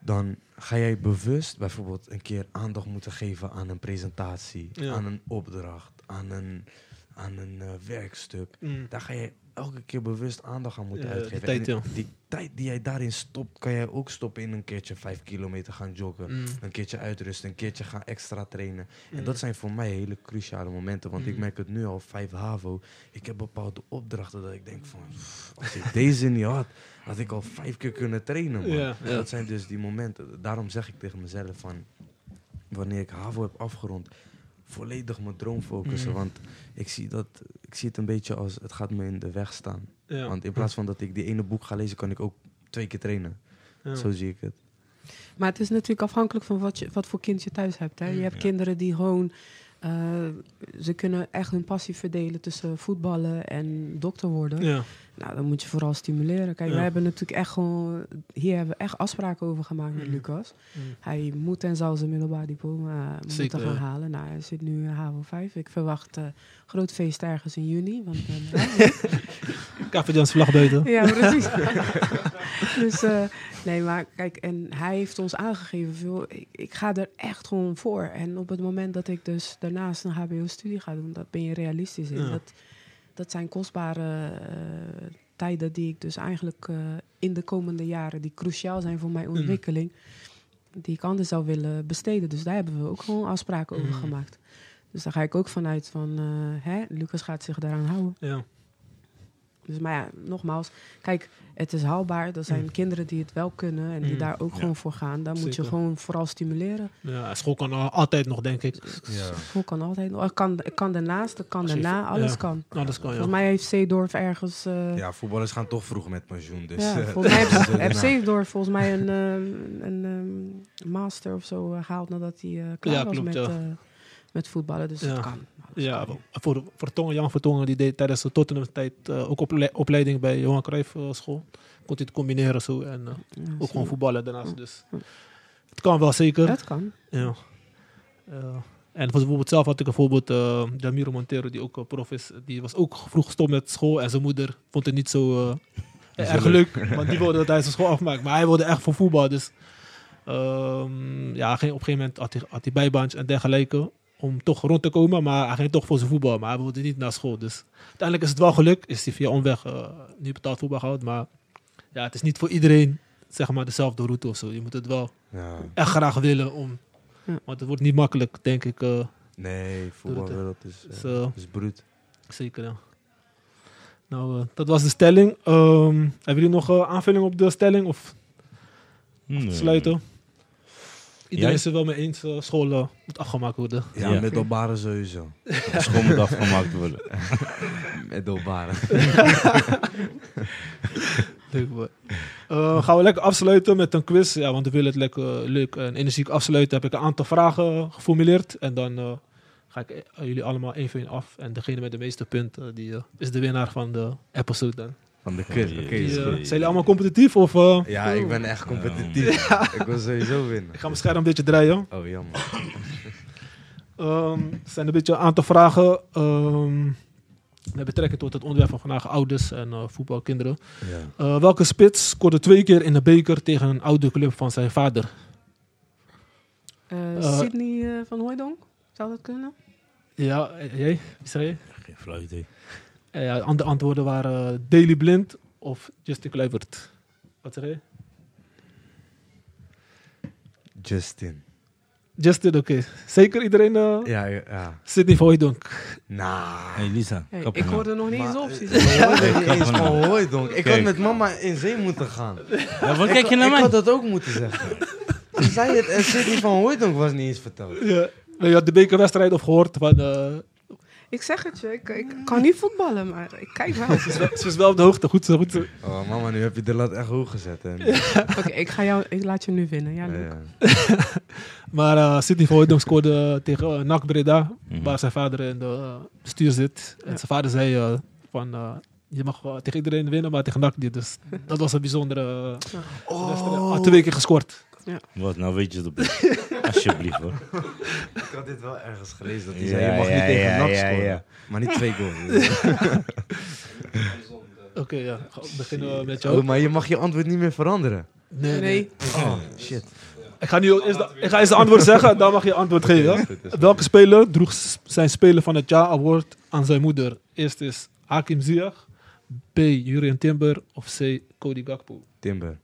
dan ga jij bewust bijvoorbeeld een keer aandacht moeten geven aan een presentatie, Ja. aan een opdracht, aan een, aan een eh, werkstuk. Mm. Daar ga je elke keer bewust aandacht aan moeten Ja, uitgeven. die tijd, ja. die tijd die jij daarin stopt, kan jij ook stoppen in een keertje vijf kilometer gaan joggen. Mm. Een keertje uitrusten, een keertje gaan extra trainen. En Mm. dat zijn voor mij hele cruciale momenten. Want ik Mm. merk het nu al, 5 HAVO. Ik heb bepaalde opdrachten dat ik denk van... pff, Als ik deze niet had, had ik al vijf keer kunnen trainen, man. Ja. Dat zijn dus die momenten. Daarom zeg ik tegen mezelf van... Wanneer ik HAVO heb afgerond, volledig mijn droom focussen. Mm. Want ik zie, dat, ik zie het een beetje als... Het gaat me in de weg staan. Ja. Want in plaats van dat ik die ene boek ga lezen, kan ik ook twee keer trainen. Ja. Zo zie ik het. Maar het is natuurlijk afhankelijk van wat, je, wat voor kind je thuis hebt. Hè. Je hebt Ja. kinderen die gewoon... eh, ze kunnen echt hun passie verdelen tussen voetballen en dokter worden. Ja. Nou, dan moet je vooral stimuleren. Kijk, Ja. wij hebben natuurlijk echt gewoon... Hier hebben we echt afspraken over gemaakt met Mm. Lucas. Mm. Hij moet en zal zijn middelbaar diploma eh, moeten gaan ja. halen. Nou, hij zit nu HAVO 5. Ik verwacht eh groot feest ergens in juni. Want, eh, Kavajans vlag buiten. ja, precies. dus eh, nee, maar kijk, en hij heeft ons aangegeven, ik, ik ga er echt gewoon voor. En op het moment dat ik dus daarnaast een HBO-studie ga doen, dat ben je realistisch in. Ja. Dat, dat zijn kostbare eh, tijden die ik dus eigenlijk eh, in de komende jaren, die cruciaal zijn voor mijn Mm. ontwikkeling, die ik anders zou willen besteden. Dus daar hebben we ook gewoon afspraken over Mm. gemaakt. Dus daar ga ik ook vanuit van, hè, Lucas gaat zich daaraan houden. Ja. Dus maar ja, nogmaals, kijk, het is haalbaar. Er zijn Mm. kinderen die het wel kunnen en die Mm. daar ook Ja. gewoon voor gaan. Daar moet je gewoon vooral stimuleren. ja, school kan al- altijd nog, denk ik. Ja. School kan altijd nog. Het kan, kan daarnaast, het kan daarna, alles ja. kan. Dat kan ja. Volgens mij heeft Zeedorf ergens... eh, Ja, voetballers gaan toch vroeg met pensioen. Dus, ja, eh, volgens mij heeft, dus, eh, heeft nou, Zeedorf volgens mij een, ehm, een ehm, master of zo eh, gehaald nadat hij eh, klaar Ja, was klopt, met, ja. eh, met voetballen. Dus Ja. het kan. Ja, voor, voor Tongen, Jan Vertongen, die deed tijdens de Tottenham-tijd eh, ook ople- opleiding bij Johan Cruijff eh, school. Kon hij het combineren zo en eh, Ja, ook gewoon voetballen daarnaast. Dus het kan wel zeker. Het kan. Ja. Eh, en voor bijvoorbeeld zelf had ik bijvoorbeeld uh, Jamiro Montero, die ook prof is. Die was ook vroeg gestopt met school en zijn moeder vond het niet zo erg leuk. Want die wilde dat hij zijn school afmaakt. Maar hij wilde echt voor voetbal. Dus ehm, ja, op een gegeven moment had hij, had hij bijbaantjes en dergelijke. Om toch rond te komen, maar hij ging toch voor zijn voetbal. Maar hij wilde niet naar school. Dus uiteindelijk is het wel gelukt. Is hij via omweg uh, nu betaald voetbal gehad. Maar ja, het is niet voor iedereen zeg maar dezelfde route of zo. Je moet het wel ja. echt graag willen om. Ja. Want het wordt niet makkelijk, denk ik. uh, Nee, voetbalwereld is, uh, Zo. is bruut. zeker, ja. Nou, uh, dat was de stelling. Um, hebben jullie nog uh, aanvulling op de stelling? Of Nee. sluiten? Iedereen Jij? is er wel mee eens, uh, school uh, moet afgemaakt worden. Ja, Ja. middelbare sowieso. School moet afgemaakt worden. middelbare. Leuk hoor. Uh, gaan we lekker afsluiten met een quiz. Ja, want we willen het lekker leuk en energiek afsluiten. Heb ik een aantal vragen geformuleerd. En dan uh, ga ik jullie allemaal één voor één af. En degene met de meeste punten, die uh, is de winnaar van de episode dan. Van de Oké, is goed. zijn jullie allemaal competitief? Of, uh, Ja, ik ben echt competitief. Ik wil sowieso winnen. ik ga mijn scherm een beetje draaien. Oh, jammer. Um, er zijn een beetje een aantal vragen. Um, met betrekking tot het onderwerp van vandaag, ouders en uh, voetbalkinderen. Ja. Uh, welke spits scoorde twee keer in de beker tegen een oude club van zijn vader? Uh, Uh, Sydney uh, van Hooijdonk, zou dat kunnen? Ja, eh, jij? Wie zei je? Geen flauw idee. Uh, ja, de antwoorden waren uh, Daley Blind of Justin Kluivert. Wat zeg je? Justin. Justin, oké. Zeker iedereen? eh Ja, ja. ja. Sydney van Hooijdonk. Nou. Hey Lisa, Hey, kap ik hoorde nog niet eens opties. Ik hoorde eens van. Ik had met mama in zee moeten gaan. Ja, wat Ik kijk je naar Ik mij? had dat ook moeten zeggen. Toen zei het en Sydney van Hooydonk was niet eens verteld. Ja. Je had de bekerwedstrijd of gehoord van... eh, Ik zeg het je, ik, ik kan niet voetballen, maar ik kijk wel. ze is wel op de hoogte. Goed zo, goed zo. Oh mama, nu heb je de lat echt hoog gezet. Oké, ik ga jou, ik laat je nu winnen. Ja, Ja, Luc. ja. Maar eh Sydney van Hooydonk scoorde tegen uh, NAC Breda, Mhm. waar zijn vader in de uh, bestuur zit. En Ja. zijn vader zei eh, van, eh, je mag tegen iedereen winnen, maar tegen NAC niet. Dus dat was een bijzondere uh, wedstrijd. Ah, twee keer gescoord. Wat, nou weet je het op. Alsjeblieft hoor. Ik had dit wel ergens gelezen dat hij Ja, zei, je mag ja, niet tegen ja, NAC ja, scoren. ja. Maar niet twee goals. Oké, ja. Beginnen we met jou. oh, maar je mag je antwoord niet meer veranderen. Nee, nee. Nee, Oh, shit. Ik ga, nu eerst de, ik ga eerst de antwoord zeggen, dan mag je antwoord geven. Welke speler droeg zijn Speler van het Jaar award aan zijn moeder? Eerst is Hakim Ziyech, B. Jurien Timber of C. Cody Gakpo. Timber.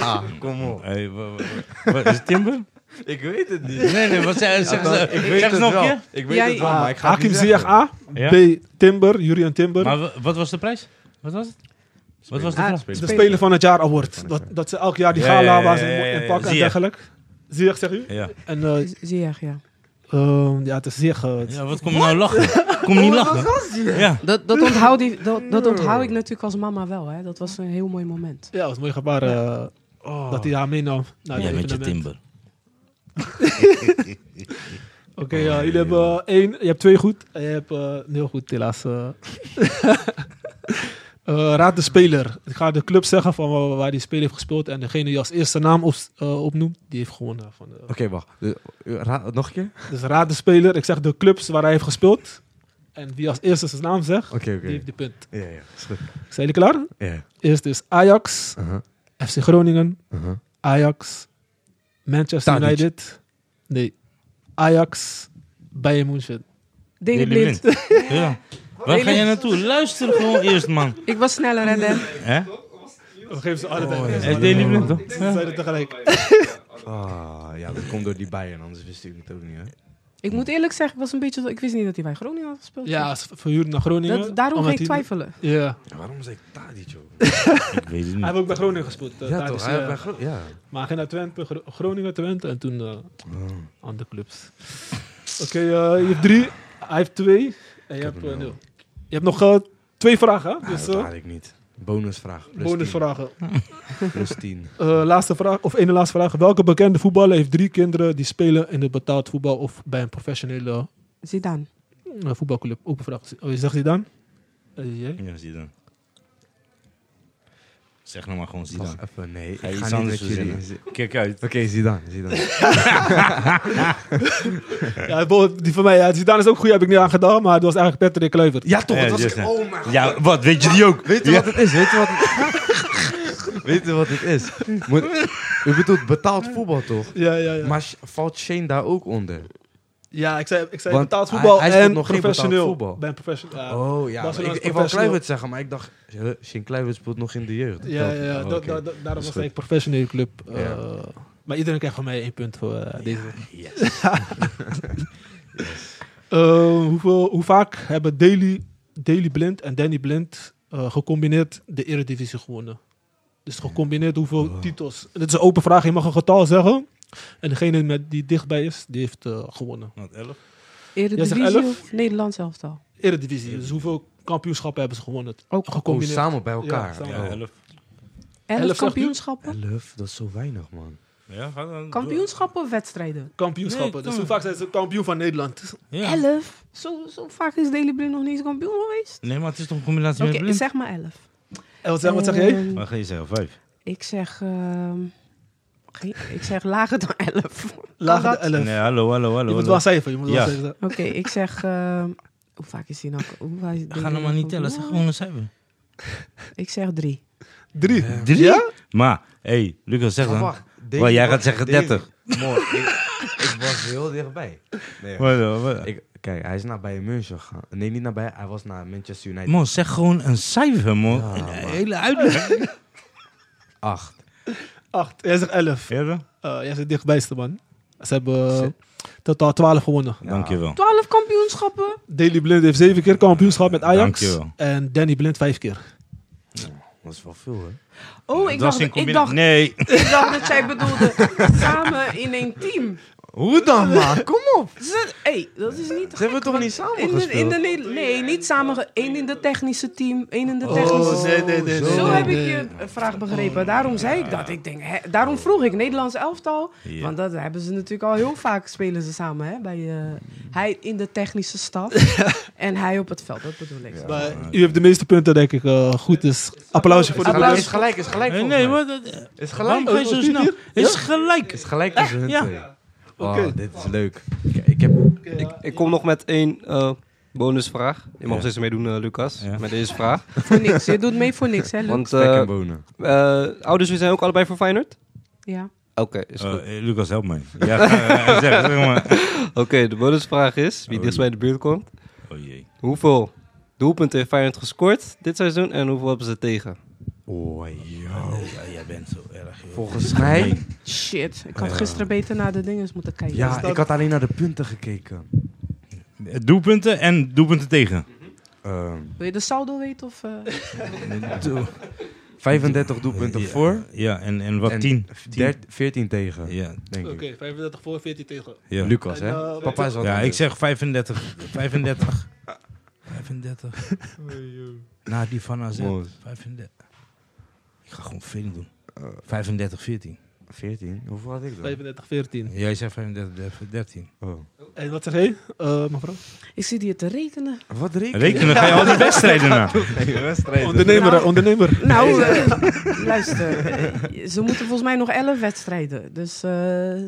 Ah, kom op. Hey, wat is het Timber? Ik weet het niet. Nee, nee, wat ik weet zeg het nog wel. een keer? Ik weet Jij- het wel, maar ik ga het Hakim niet Ziyech zeggen. A? B. Timber, Jurien Timber. Maar wa- wat was de prijs? Wat was het? Wat was de Ah, de Speler. Van het Jaar award. Het Dat, dat ze elk jaar die Ja, gala ja, ja, waar ze ja, ja, in ja. pakken en Ziyech. dergelijke. Ziyech, zeg u? Ja. En eh, zie je, ja. Ehm, ja, het is het- ja, wat kom je nou lachen? Kom niet lachen. Ja. Dat, dat, onthoud die, dat, dat onthoud ik natuurlijk als mama wel. Hè. Dat was een heel mooi moment. Ja, dat was een mooi gebaar eh, dat hij haar meenam naar Ja, met je. Timber. Oké, ja, jullie hebben eh, één, je hebt twee goed en je hebt eh, nul goed, helaas. eh. Eh, raad de speler. Ik ga de club zeggen van waar, waar die speler heeft gespeeld en degene die als eerste naam op, eh, opnoemt, die heeft gewonnen. Van de, Oké, wacht. De- ra- nog een keer? Dus raad de speler. Ik zeg de clubs waar hij heeft gespeeld. En wie als eerste zijn naam zegt, Oké, oké. die heeft de punt. Ja, ja, is goed. Zijn jullie klaar? Ja. Eerst is Ajax, Uh-huh, FC Groningen, uh-huh. Ajax, Manchester Tadic. United. Nee, Ajax, Bayern München. Daily. Blind. Ja. Waar ga je naartoe? Luister gewoon eerst, man. Ik was sneller, hè, Dan. Hè? We geven ze alle Oh, tijd. ja. Hij is Daily Blind, toch? Ze zeiden tegelijk. Ah, ja, dat komt door die bijen, anders wist ik het ook niet, hè? Ik moet eerlijk zeggen, ik was een beetje... Ik wist niet dat hij bij Groningen had gespeeld. Ja, verhuurd naar Groningen. dat, daarom ging ik hij- twijfelen. Ja, Ja, waarom zei ik Tadic, joh? Ik weet het hij niet. heeft ook bij Groningen gespeeld. eh, Ja, Tadic, toch? Hij heeft ja. bij Gro- Ja. Maar hij ging naar Twente, Gro- Groningen, Twente en toen eh, Oh. andere clubs. Oké, eh, je hebt drie, hij heeft twee en je heb hebt nul. Je hebt nog eh, twee vragen, hè? Dus dat had ik niet. Bonusvraag. Plus bonusvragen. 10. Plus 10. Eh, laatste vraag, of ene laatste vraag. Welke bekende voetballer heeft drie kinderen die spelen in het betaald voetbal of bij een professionele Zidane. voetbalclub? Open vraag. Oh, je zegt? Eh, jij? Ja, dan. Zeg nou maar gewoon Zidane. Wacht even, nee. Ga ik iets ga niet anders met jullie. Kijk uit. Oké, Zidane, Zidane. Ja, bijvoorbeeld die van mij, ja, Zidane is ook goed, heb ik niet aan gedaan, maar het was eigenlijk Patrick Kluivert. Ja, toch? Ja, dat was just ik. dat. Oh mijn god. Ja, wat? Weet je die ook? Weet je Ja. wat het is? Weet je wat het Weet je wat het is? Moet, u bedoelt betaald voetbal, toch? Ja, ja, ja. Maar valt Shane daar ook onder? Ja, ik zei, ik zei Want betaald hij- voetbal hij speelt en nog professioneel. voetbal. Bij een professioneel. Ja, Oh ja, ik, ik wou. Kluivert zeggen, maar ik dacht, huh, Shane Kluivert speelt nog in de jeugd. ja, ja, ja. Oh, da- oké. da- da- daarom was ik professionele club. eh, Ja. Maar iedereen krijgt van mij één punt voor eh, deze. Yes. Eh, hoeveel, hoe vaak hebben Daily, Daily Blind en Danny Blind gecombineerd de Eredivisie gewonnen? Dus gecombineerd hoeveel Oh. titels? Dit is een open vraag, je mag een getal zeggen. En degene met die dichtbij is, die heeft eh, gewonnen. Wat, elf? Eredivisie elf? of Nederlands elftal? Eredivisie, dus hoeveel kampioenschappen hebben ze gewonnen? Ook Oh, Gecombineerd. samen bij elkaar. Ja, samen. Ja, Oh. elf. Elf u? kampioenschappen? Elf, dat is zo weinig, man. Ja, ga dan. Kampioenschappen of wedstrijden? Kampioenschappen. Nee, dus hoe vaak zijn ze kampioen van Nederland? Ja. Elf? Zo, zo vaak is Daily Blind nog niet eens kampioen geweest? Nee, maar het is toch een combinatie met blind? zeg maar elf. En wat zeg, wat zeg jij? Ehm, Wat ga je zeggen? Vijf? ik zeg... ehm, ik zeg lager dan elf. Kan Lager dat? de 11. Nee, hallo, hallo, hallo. Je moet wel cijfer. Je moet wel Ja. Oké, ik zeg... ehm, hoe vaak is hij nou? Hoe vaak is Ga nou maar niet tellen, zeg gewoon een cijfer. Ik zeg drie. Drie. Drie? Ja? Maar, hé, hey, Lucas, zeg Maar dan. wacht, jij gaat zeggen deze- 30. Mooi, ik, ik was heel dichtbij. Nee, Wat, wat, ik, kijk, hij is naar Bayern München gegaan. Nee, niet naar Bayern, hij was naar Manchester United. Man, zeg gewoon een cijfer, man. Ja, een hele uitleg. Acht. Acht. Jij zegt elf. Eerder? Eh, jij zit dichtbijste, man. Ze hebben eh, totaal 12 gewonnen. Dankjewel. 12 kampioenschappen. Daily Blind heeft zeven keer kampioenschap met Ajax. Dankjewel. En Danny Blind vijf keer. Dat is wel veel, hè? Oh, ik dacht, ik, dacht, Nee. ik dacht dat jij bedoelde samen in een team. Hoe dan, man? Kom op. Ze, hey, dat is niet Ze hebben toch niet samen in de, in gespeeld? de, Neder- Nee, niet samen. Eén in de technische team, één in de Oh, technische nee, nee, nee, Zo nee, heb nee. ik je vraag begrepen. Daarom zei ik dat. Ik denk, hè, daarom vroeg ik Nederlands elftal. Ja. Want dat hebben ze natuurlijk al heel vaak spelen ze samen. Hè? Bij, eh, hij in de technische staf en hij op het veld. Dat bedoel ik. Maar u heeft de meeste punten, denk ik, eh, goed. Dus applausje voor de Applaus. Is gelijk, is gelijk. Nee, dat- Is gelijk. Oh, vier? Is gelijk. Is gelijk tussen hun Twee. Oh, Oké. dit is leuk. Ik, ik heb... Ik, ik kom nog met één eh, bonusvraag. Je mag Ja. steeds meedoen, eh, Lucas, Ja. met deze vraag. Voor niks. Je doet mee voor niks, hè, Luc? Want eh en bonen. eh, ouders, we zijn ook allebei voor Feyenoord? Ja. Oké, is goed. Eh, eh, Lucas, help mij. Ja, zeg, zeg maar. Oké, de bonusvraag is, wie Oh, dichtst bij de buurt komt. Oh jee. Hoeveel doelpunten heeft Feyenoord gescoord dit seizoen en hoeveel hebben ze tegen? Oh. Ja, jij bent zo erg. joh. Volgens mij... Shit. Ik had gisteren beter naar de dingen moeten kijken. Ja, ik had alleen naar de punten gekeken. Eh, Doelpunten en doelpunten tegen. Ehm, Wil je de saldo weten? Of, eh? Doe- 35 doelpunten Ja, voor. Ja, en, en wat? en 10? 13 14 tegen, Ja, denk Oké, ik. 35 voor, 14 tegen. ja. Lucas, En, hè? eh, Papa is wat Ja, ik zeg 35. 35. 35. Na die van AZ. Mooi. 35. Ik ga gewoon veel doen. 35, 14. 14? Hoeveel had ik dan? 35, 14. Jij zegt 35, 13. Oh. En wat zeg jij, eh, mevrouw? Ik zit hier te rekenen. Wat rekenen? Rekenen ga je al die wedstrijden na. wedstrijden. Ondernemer, Nou, ondernemer. Nou, eh, luister. eh, ze moeten volgens mij nog 11 wedstrijden. Dus eh,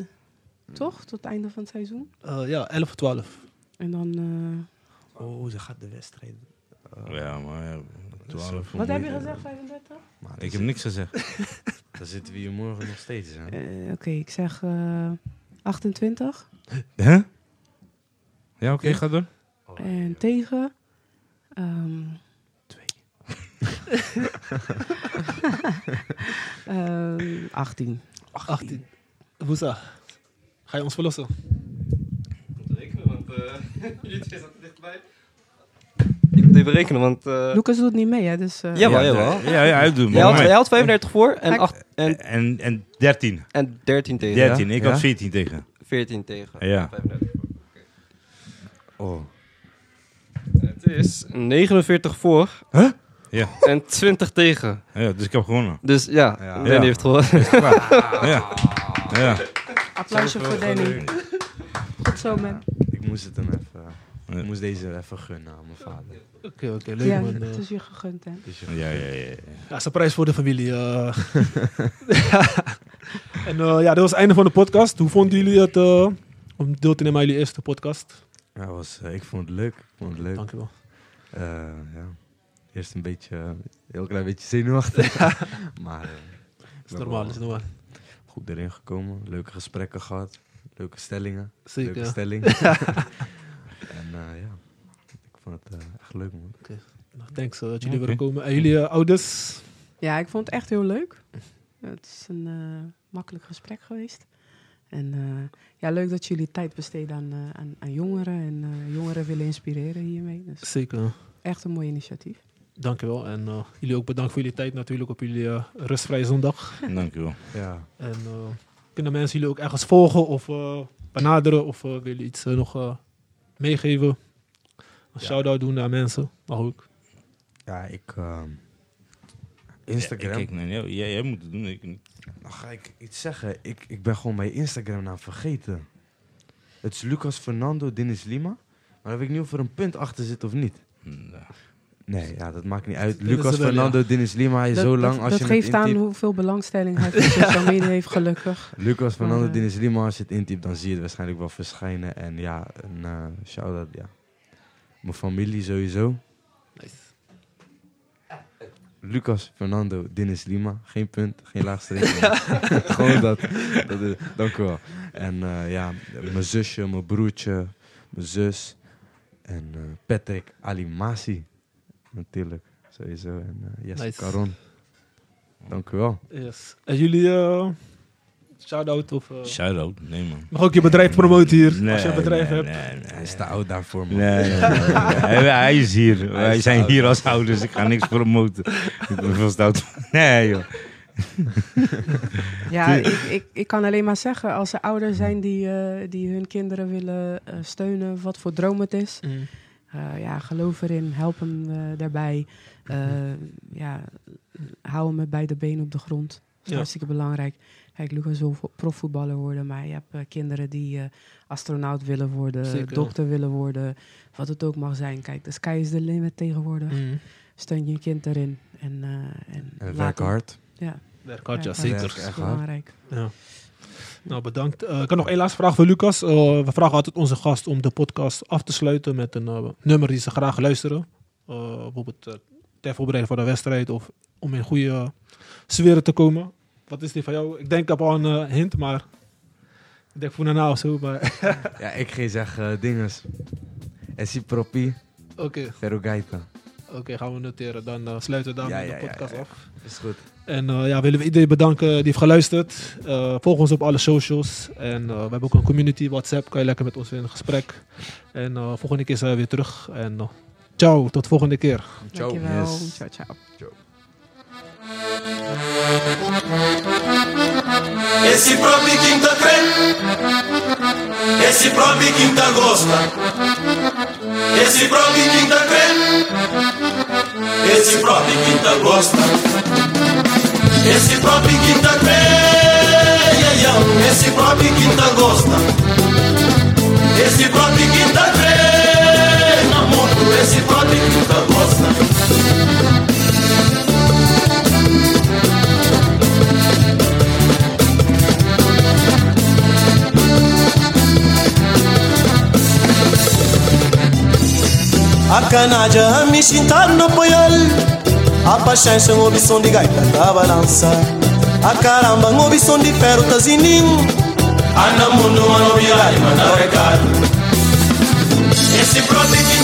toch? Tot het einde van het seizoen. Eh, ja, 11 of 12. En dan. eh, Oh, ze gaat de wedstrijden. Ja, maar ja, 12. wat heb je gezegd, 35? Maar Ik heb niks gezegd. Dan zitten we hier morgen nog steeds, hè? Eh, Oké, ik zeg eh, 28. Huh? Ja, oké, ga door. En tegen. ehm Ehm, 18. 18. Woesa. Ga je ons verlossen? Ik moet even rekenen, want... eh Lucas doet niet mee, hè? Dus, eh, Jawel, ja, jawel. Ja, ja, hij doet Jij had, had 35 voor en, en, En, en 13. en 13 tegen. 13. Ik Ja? had 14 tegen. 14 tegen. Ja. 35. Oh. Het is 49 voor Ja. en 20 tegen. ja, dus ik heb gewonnen. Dus ja, Ja. Danny Ja. heeft gewonnen. Ja. Ja. Applausje voor Danny. Goed zo, man. Ik moest het hem even... Ja. Ik moest deze even gunnen aan mijn vader. Oké, oké, leuk Ja, man. het Eh, is je gegund, hè? Je- Ja, ja, ja. ja. Ja, surprise voor de familie. eh. en eh, ja, dat was het einde van de podcast. Hoe vonden jullie het eh, om deel te nemen aan jullie eerste podcast? Ja, was, eh, ik vond het leuk. Ik vond het leuk. Dankjewel. Eh, ja. Eerst een beetje, een heel klein beetje zenuwachtig. maar eh, is normaal, is normaal. goed erin gekomen. Leuke gesprekken gehad. Leuke stellingen. Zeker. Leuke ja. En eh, ja, ik vond het eh, echt leuk man. Nou, Thanks eh, dat jullie willen komen. En jullie eh, ouders? Ja, ik vond het echt heel leuk. Het is een eh, makkelijk gesprek geweest. En eh, ja, leuk dat jullie tijd besteden aan, eh, aan, aan jongeren. En eh, jongeren willen inspireren hiermee. Dus Zeker. echt een mooi initiatief. Dankjewel. En eh, jullie ook bedankt voor jullie tijd natuurlijk op jullie eh, rustvrije zondag. Dankjewel. Ja, En eh, kunnen mensen jullie ook ergens volgen of eh, benaderen? Of willen jullie iets nog eh, meegeven? Een Ja. shout-out doen naar mensen. Mag ook. ja ik... ehm, Instagram. Ja, kijk, nee, jij, jij, jij moet het doen, ik niet. Dan ga ik iets zeggen. Ik, ik ben gewoon mijn Instagram naam vergeten. Het is Lucas Fernando Dennis Lima. Maar dan weet ik niet of er een punt achter zit of niet. Nou, Nee, ja, dat maakt niet uit. Dat Lucas er Fernando Dennis Lima is dat zo lang dat, als dat je geeft het aan hoeveel belangstelling hij voor social media heeft, gelukkig. Lucas Fernando Maar, eh, Dennis Lima, als je het intypt, dan zie je het waarschijnlijk wel verschijnen. En ja, een eh shout-out, ja. Mijn familie sowieso. Nice. Lucas Fernando Dennis Lima. Geen punt, geen laagstreepje. Gewoon dat. dat is, dank u wel. En eh, ja, mijn zusje, mijn broertje, mijn zus. En eh, Patrick Alimasi. Natuurlijk, sowieso. En eh Jesse Nice. Caron. Dank u wel. Yes. En jullie, eh shout-out of... eh, Shout-out, nee man. mag ook je bedrijf promoten hier, Nee, als je een bedrijf nee, hebt. Nee, nee, Hij is te oud daarvoor, man. Nee, nee, nee, nee. Hij, is hier. Wij is zijn oud. hier als ouders. Ik ga niks promoten. Ik ben veel stout. Nee, joh. Ja, ik, ik, ik kan alleen maar zeggen, als er ouders zijn die, eh, die hun kinderen willen eh, steunen, wat voor droom het is, Mm. Eh, ja, geloof erin, help hem eh, daarbij. Eh, ja, hou hem met beide benen op de grond. Dat is Ja. hartstikke belangrijk. Kijk, Lucas wil vo- profvoetballer worden, maar je hebt kinderen die eh, astronaut willen worden, Zeker. dokter willen worden, wat het ook mag zijn. Kijk, de sky is the limit tegenwoordig. Mm. Steun je kind erin en, eh en, En werk hard. Ja, Werk hard, ja, werk zeker. Dat is belangrijk. Ja. Nou, bedankt. Eh, ik heb nog één laatste vraag voor Lucas. Eh, we vragen altijd onze gast om de podcast af te sluiten met een eh, nummer die ze graag luisteren. Bijvoorbeeld ter voorbereiding voor de wedstrijd of om in goede uh, sferen te komen. Wat is die van jou? Ik denk ik heb al een hint, maar ik denk voor daarna of zo. Maar Ja, ik ga zeggen dinges. Essi Propi, oké, Ferrogaita. Oké, gaan we noteren. Dan eh, sluiten we daar Ja, de podcast ja. af. Is goed. En eh, ja, willen we iedereen bedanken die heeft geluisterd. Eh, volg ons op alle socials. En eh, we hebben ook een community WhatsApp. Kan je lekker met ons in gesprek. En eh, volgende keer zijn we weer terug. En ciao, tot volgende keer. Ciao. Dankjewel. Yes. Ciao, ciao. Esse próprio quinta crê, esse próprio quinta gosta, esse próprio quinta crê, esse próprio quinta gosta, esse próprio quinta crê, esse próprio quinta gosta, esse próprio quinta crê, na mundo, esse próprio quinta gosta. A canaja a me chintar no poial A paciência um som de gaita da balança A caramba um som de ferro zininho Anda mundo mano virai manda recado Esse próprio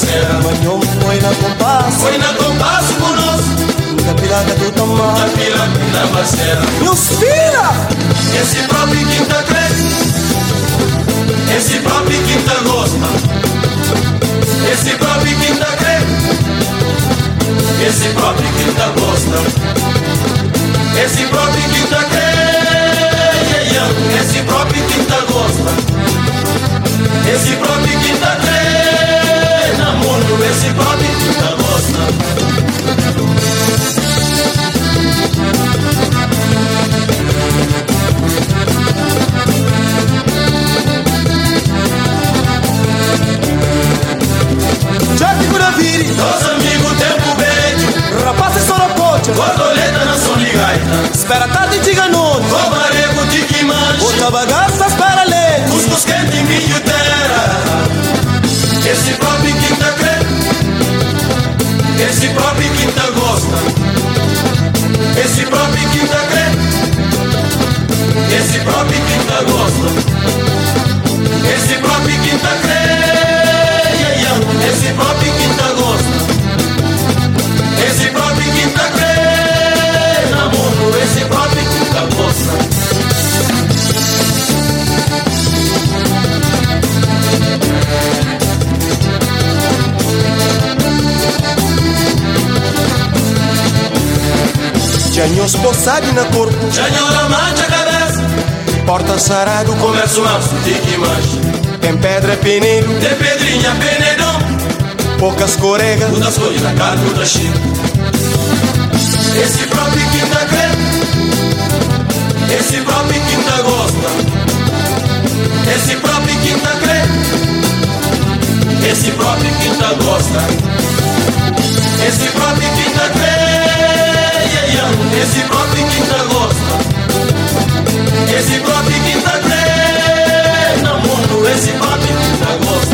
na parceira Manhã põe na compasso. Põe na compasso conosco Da pila que tu Da tama pila que na parceira Meus filha Esse próprio quinta crê Esse próprio quinta gosta Esse próprio quinta crê Esse próprio quinta gosta Esse próprio quinta crê. Esse próprio quinta gosta Esse próprio quinta Borboleta na som de gaita Espera tarde e diga noite. Cobarego de que mancha. Outra bagaça espera leite. Cuscuz quente em milho terra Esse próprio quinta crê Esse próprio quinta gosta. Esse próprio quinta crê Esse próprio quinta gosta. Esse próprio quinta crê. Esse próprio quinta gosta Poçados na corpo Senhora mancha a cabeça Porta sarado com Comércio manso de que mancha Tem pedra peneiro De pedrinha penedão poucas corega. O das cores da carne da China. Esse próprio quinta crê, esse próprio quinta gosta. Esse próprio quinta crê, esse próprio quinta gosta. Esse próprio quinta crê. Esse próprio quinta gosta. Esse próprio quinta crê, no mundo, esse próprio quinta gosta.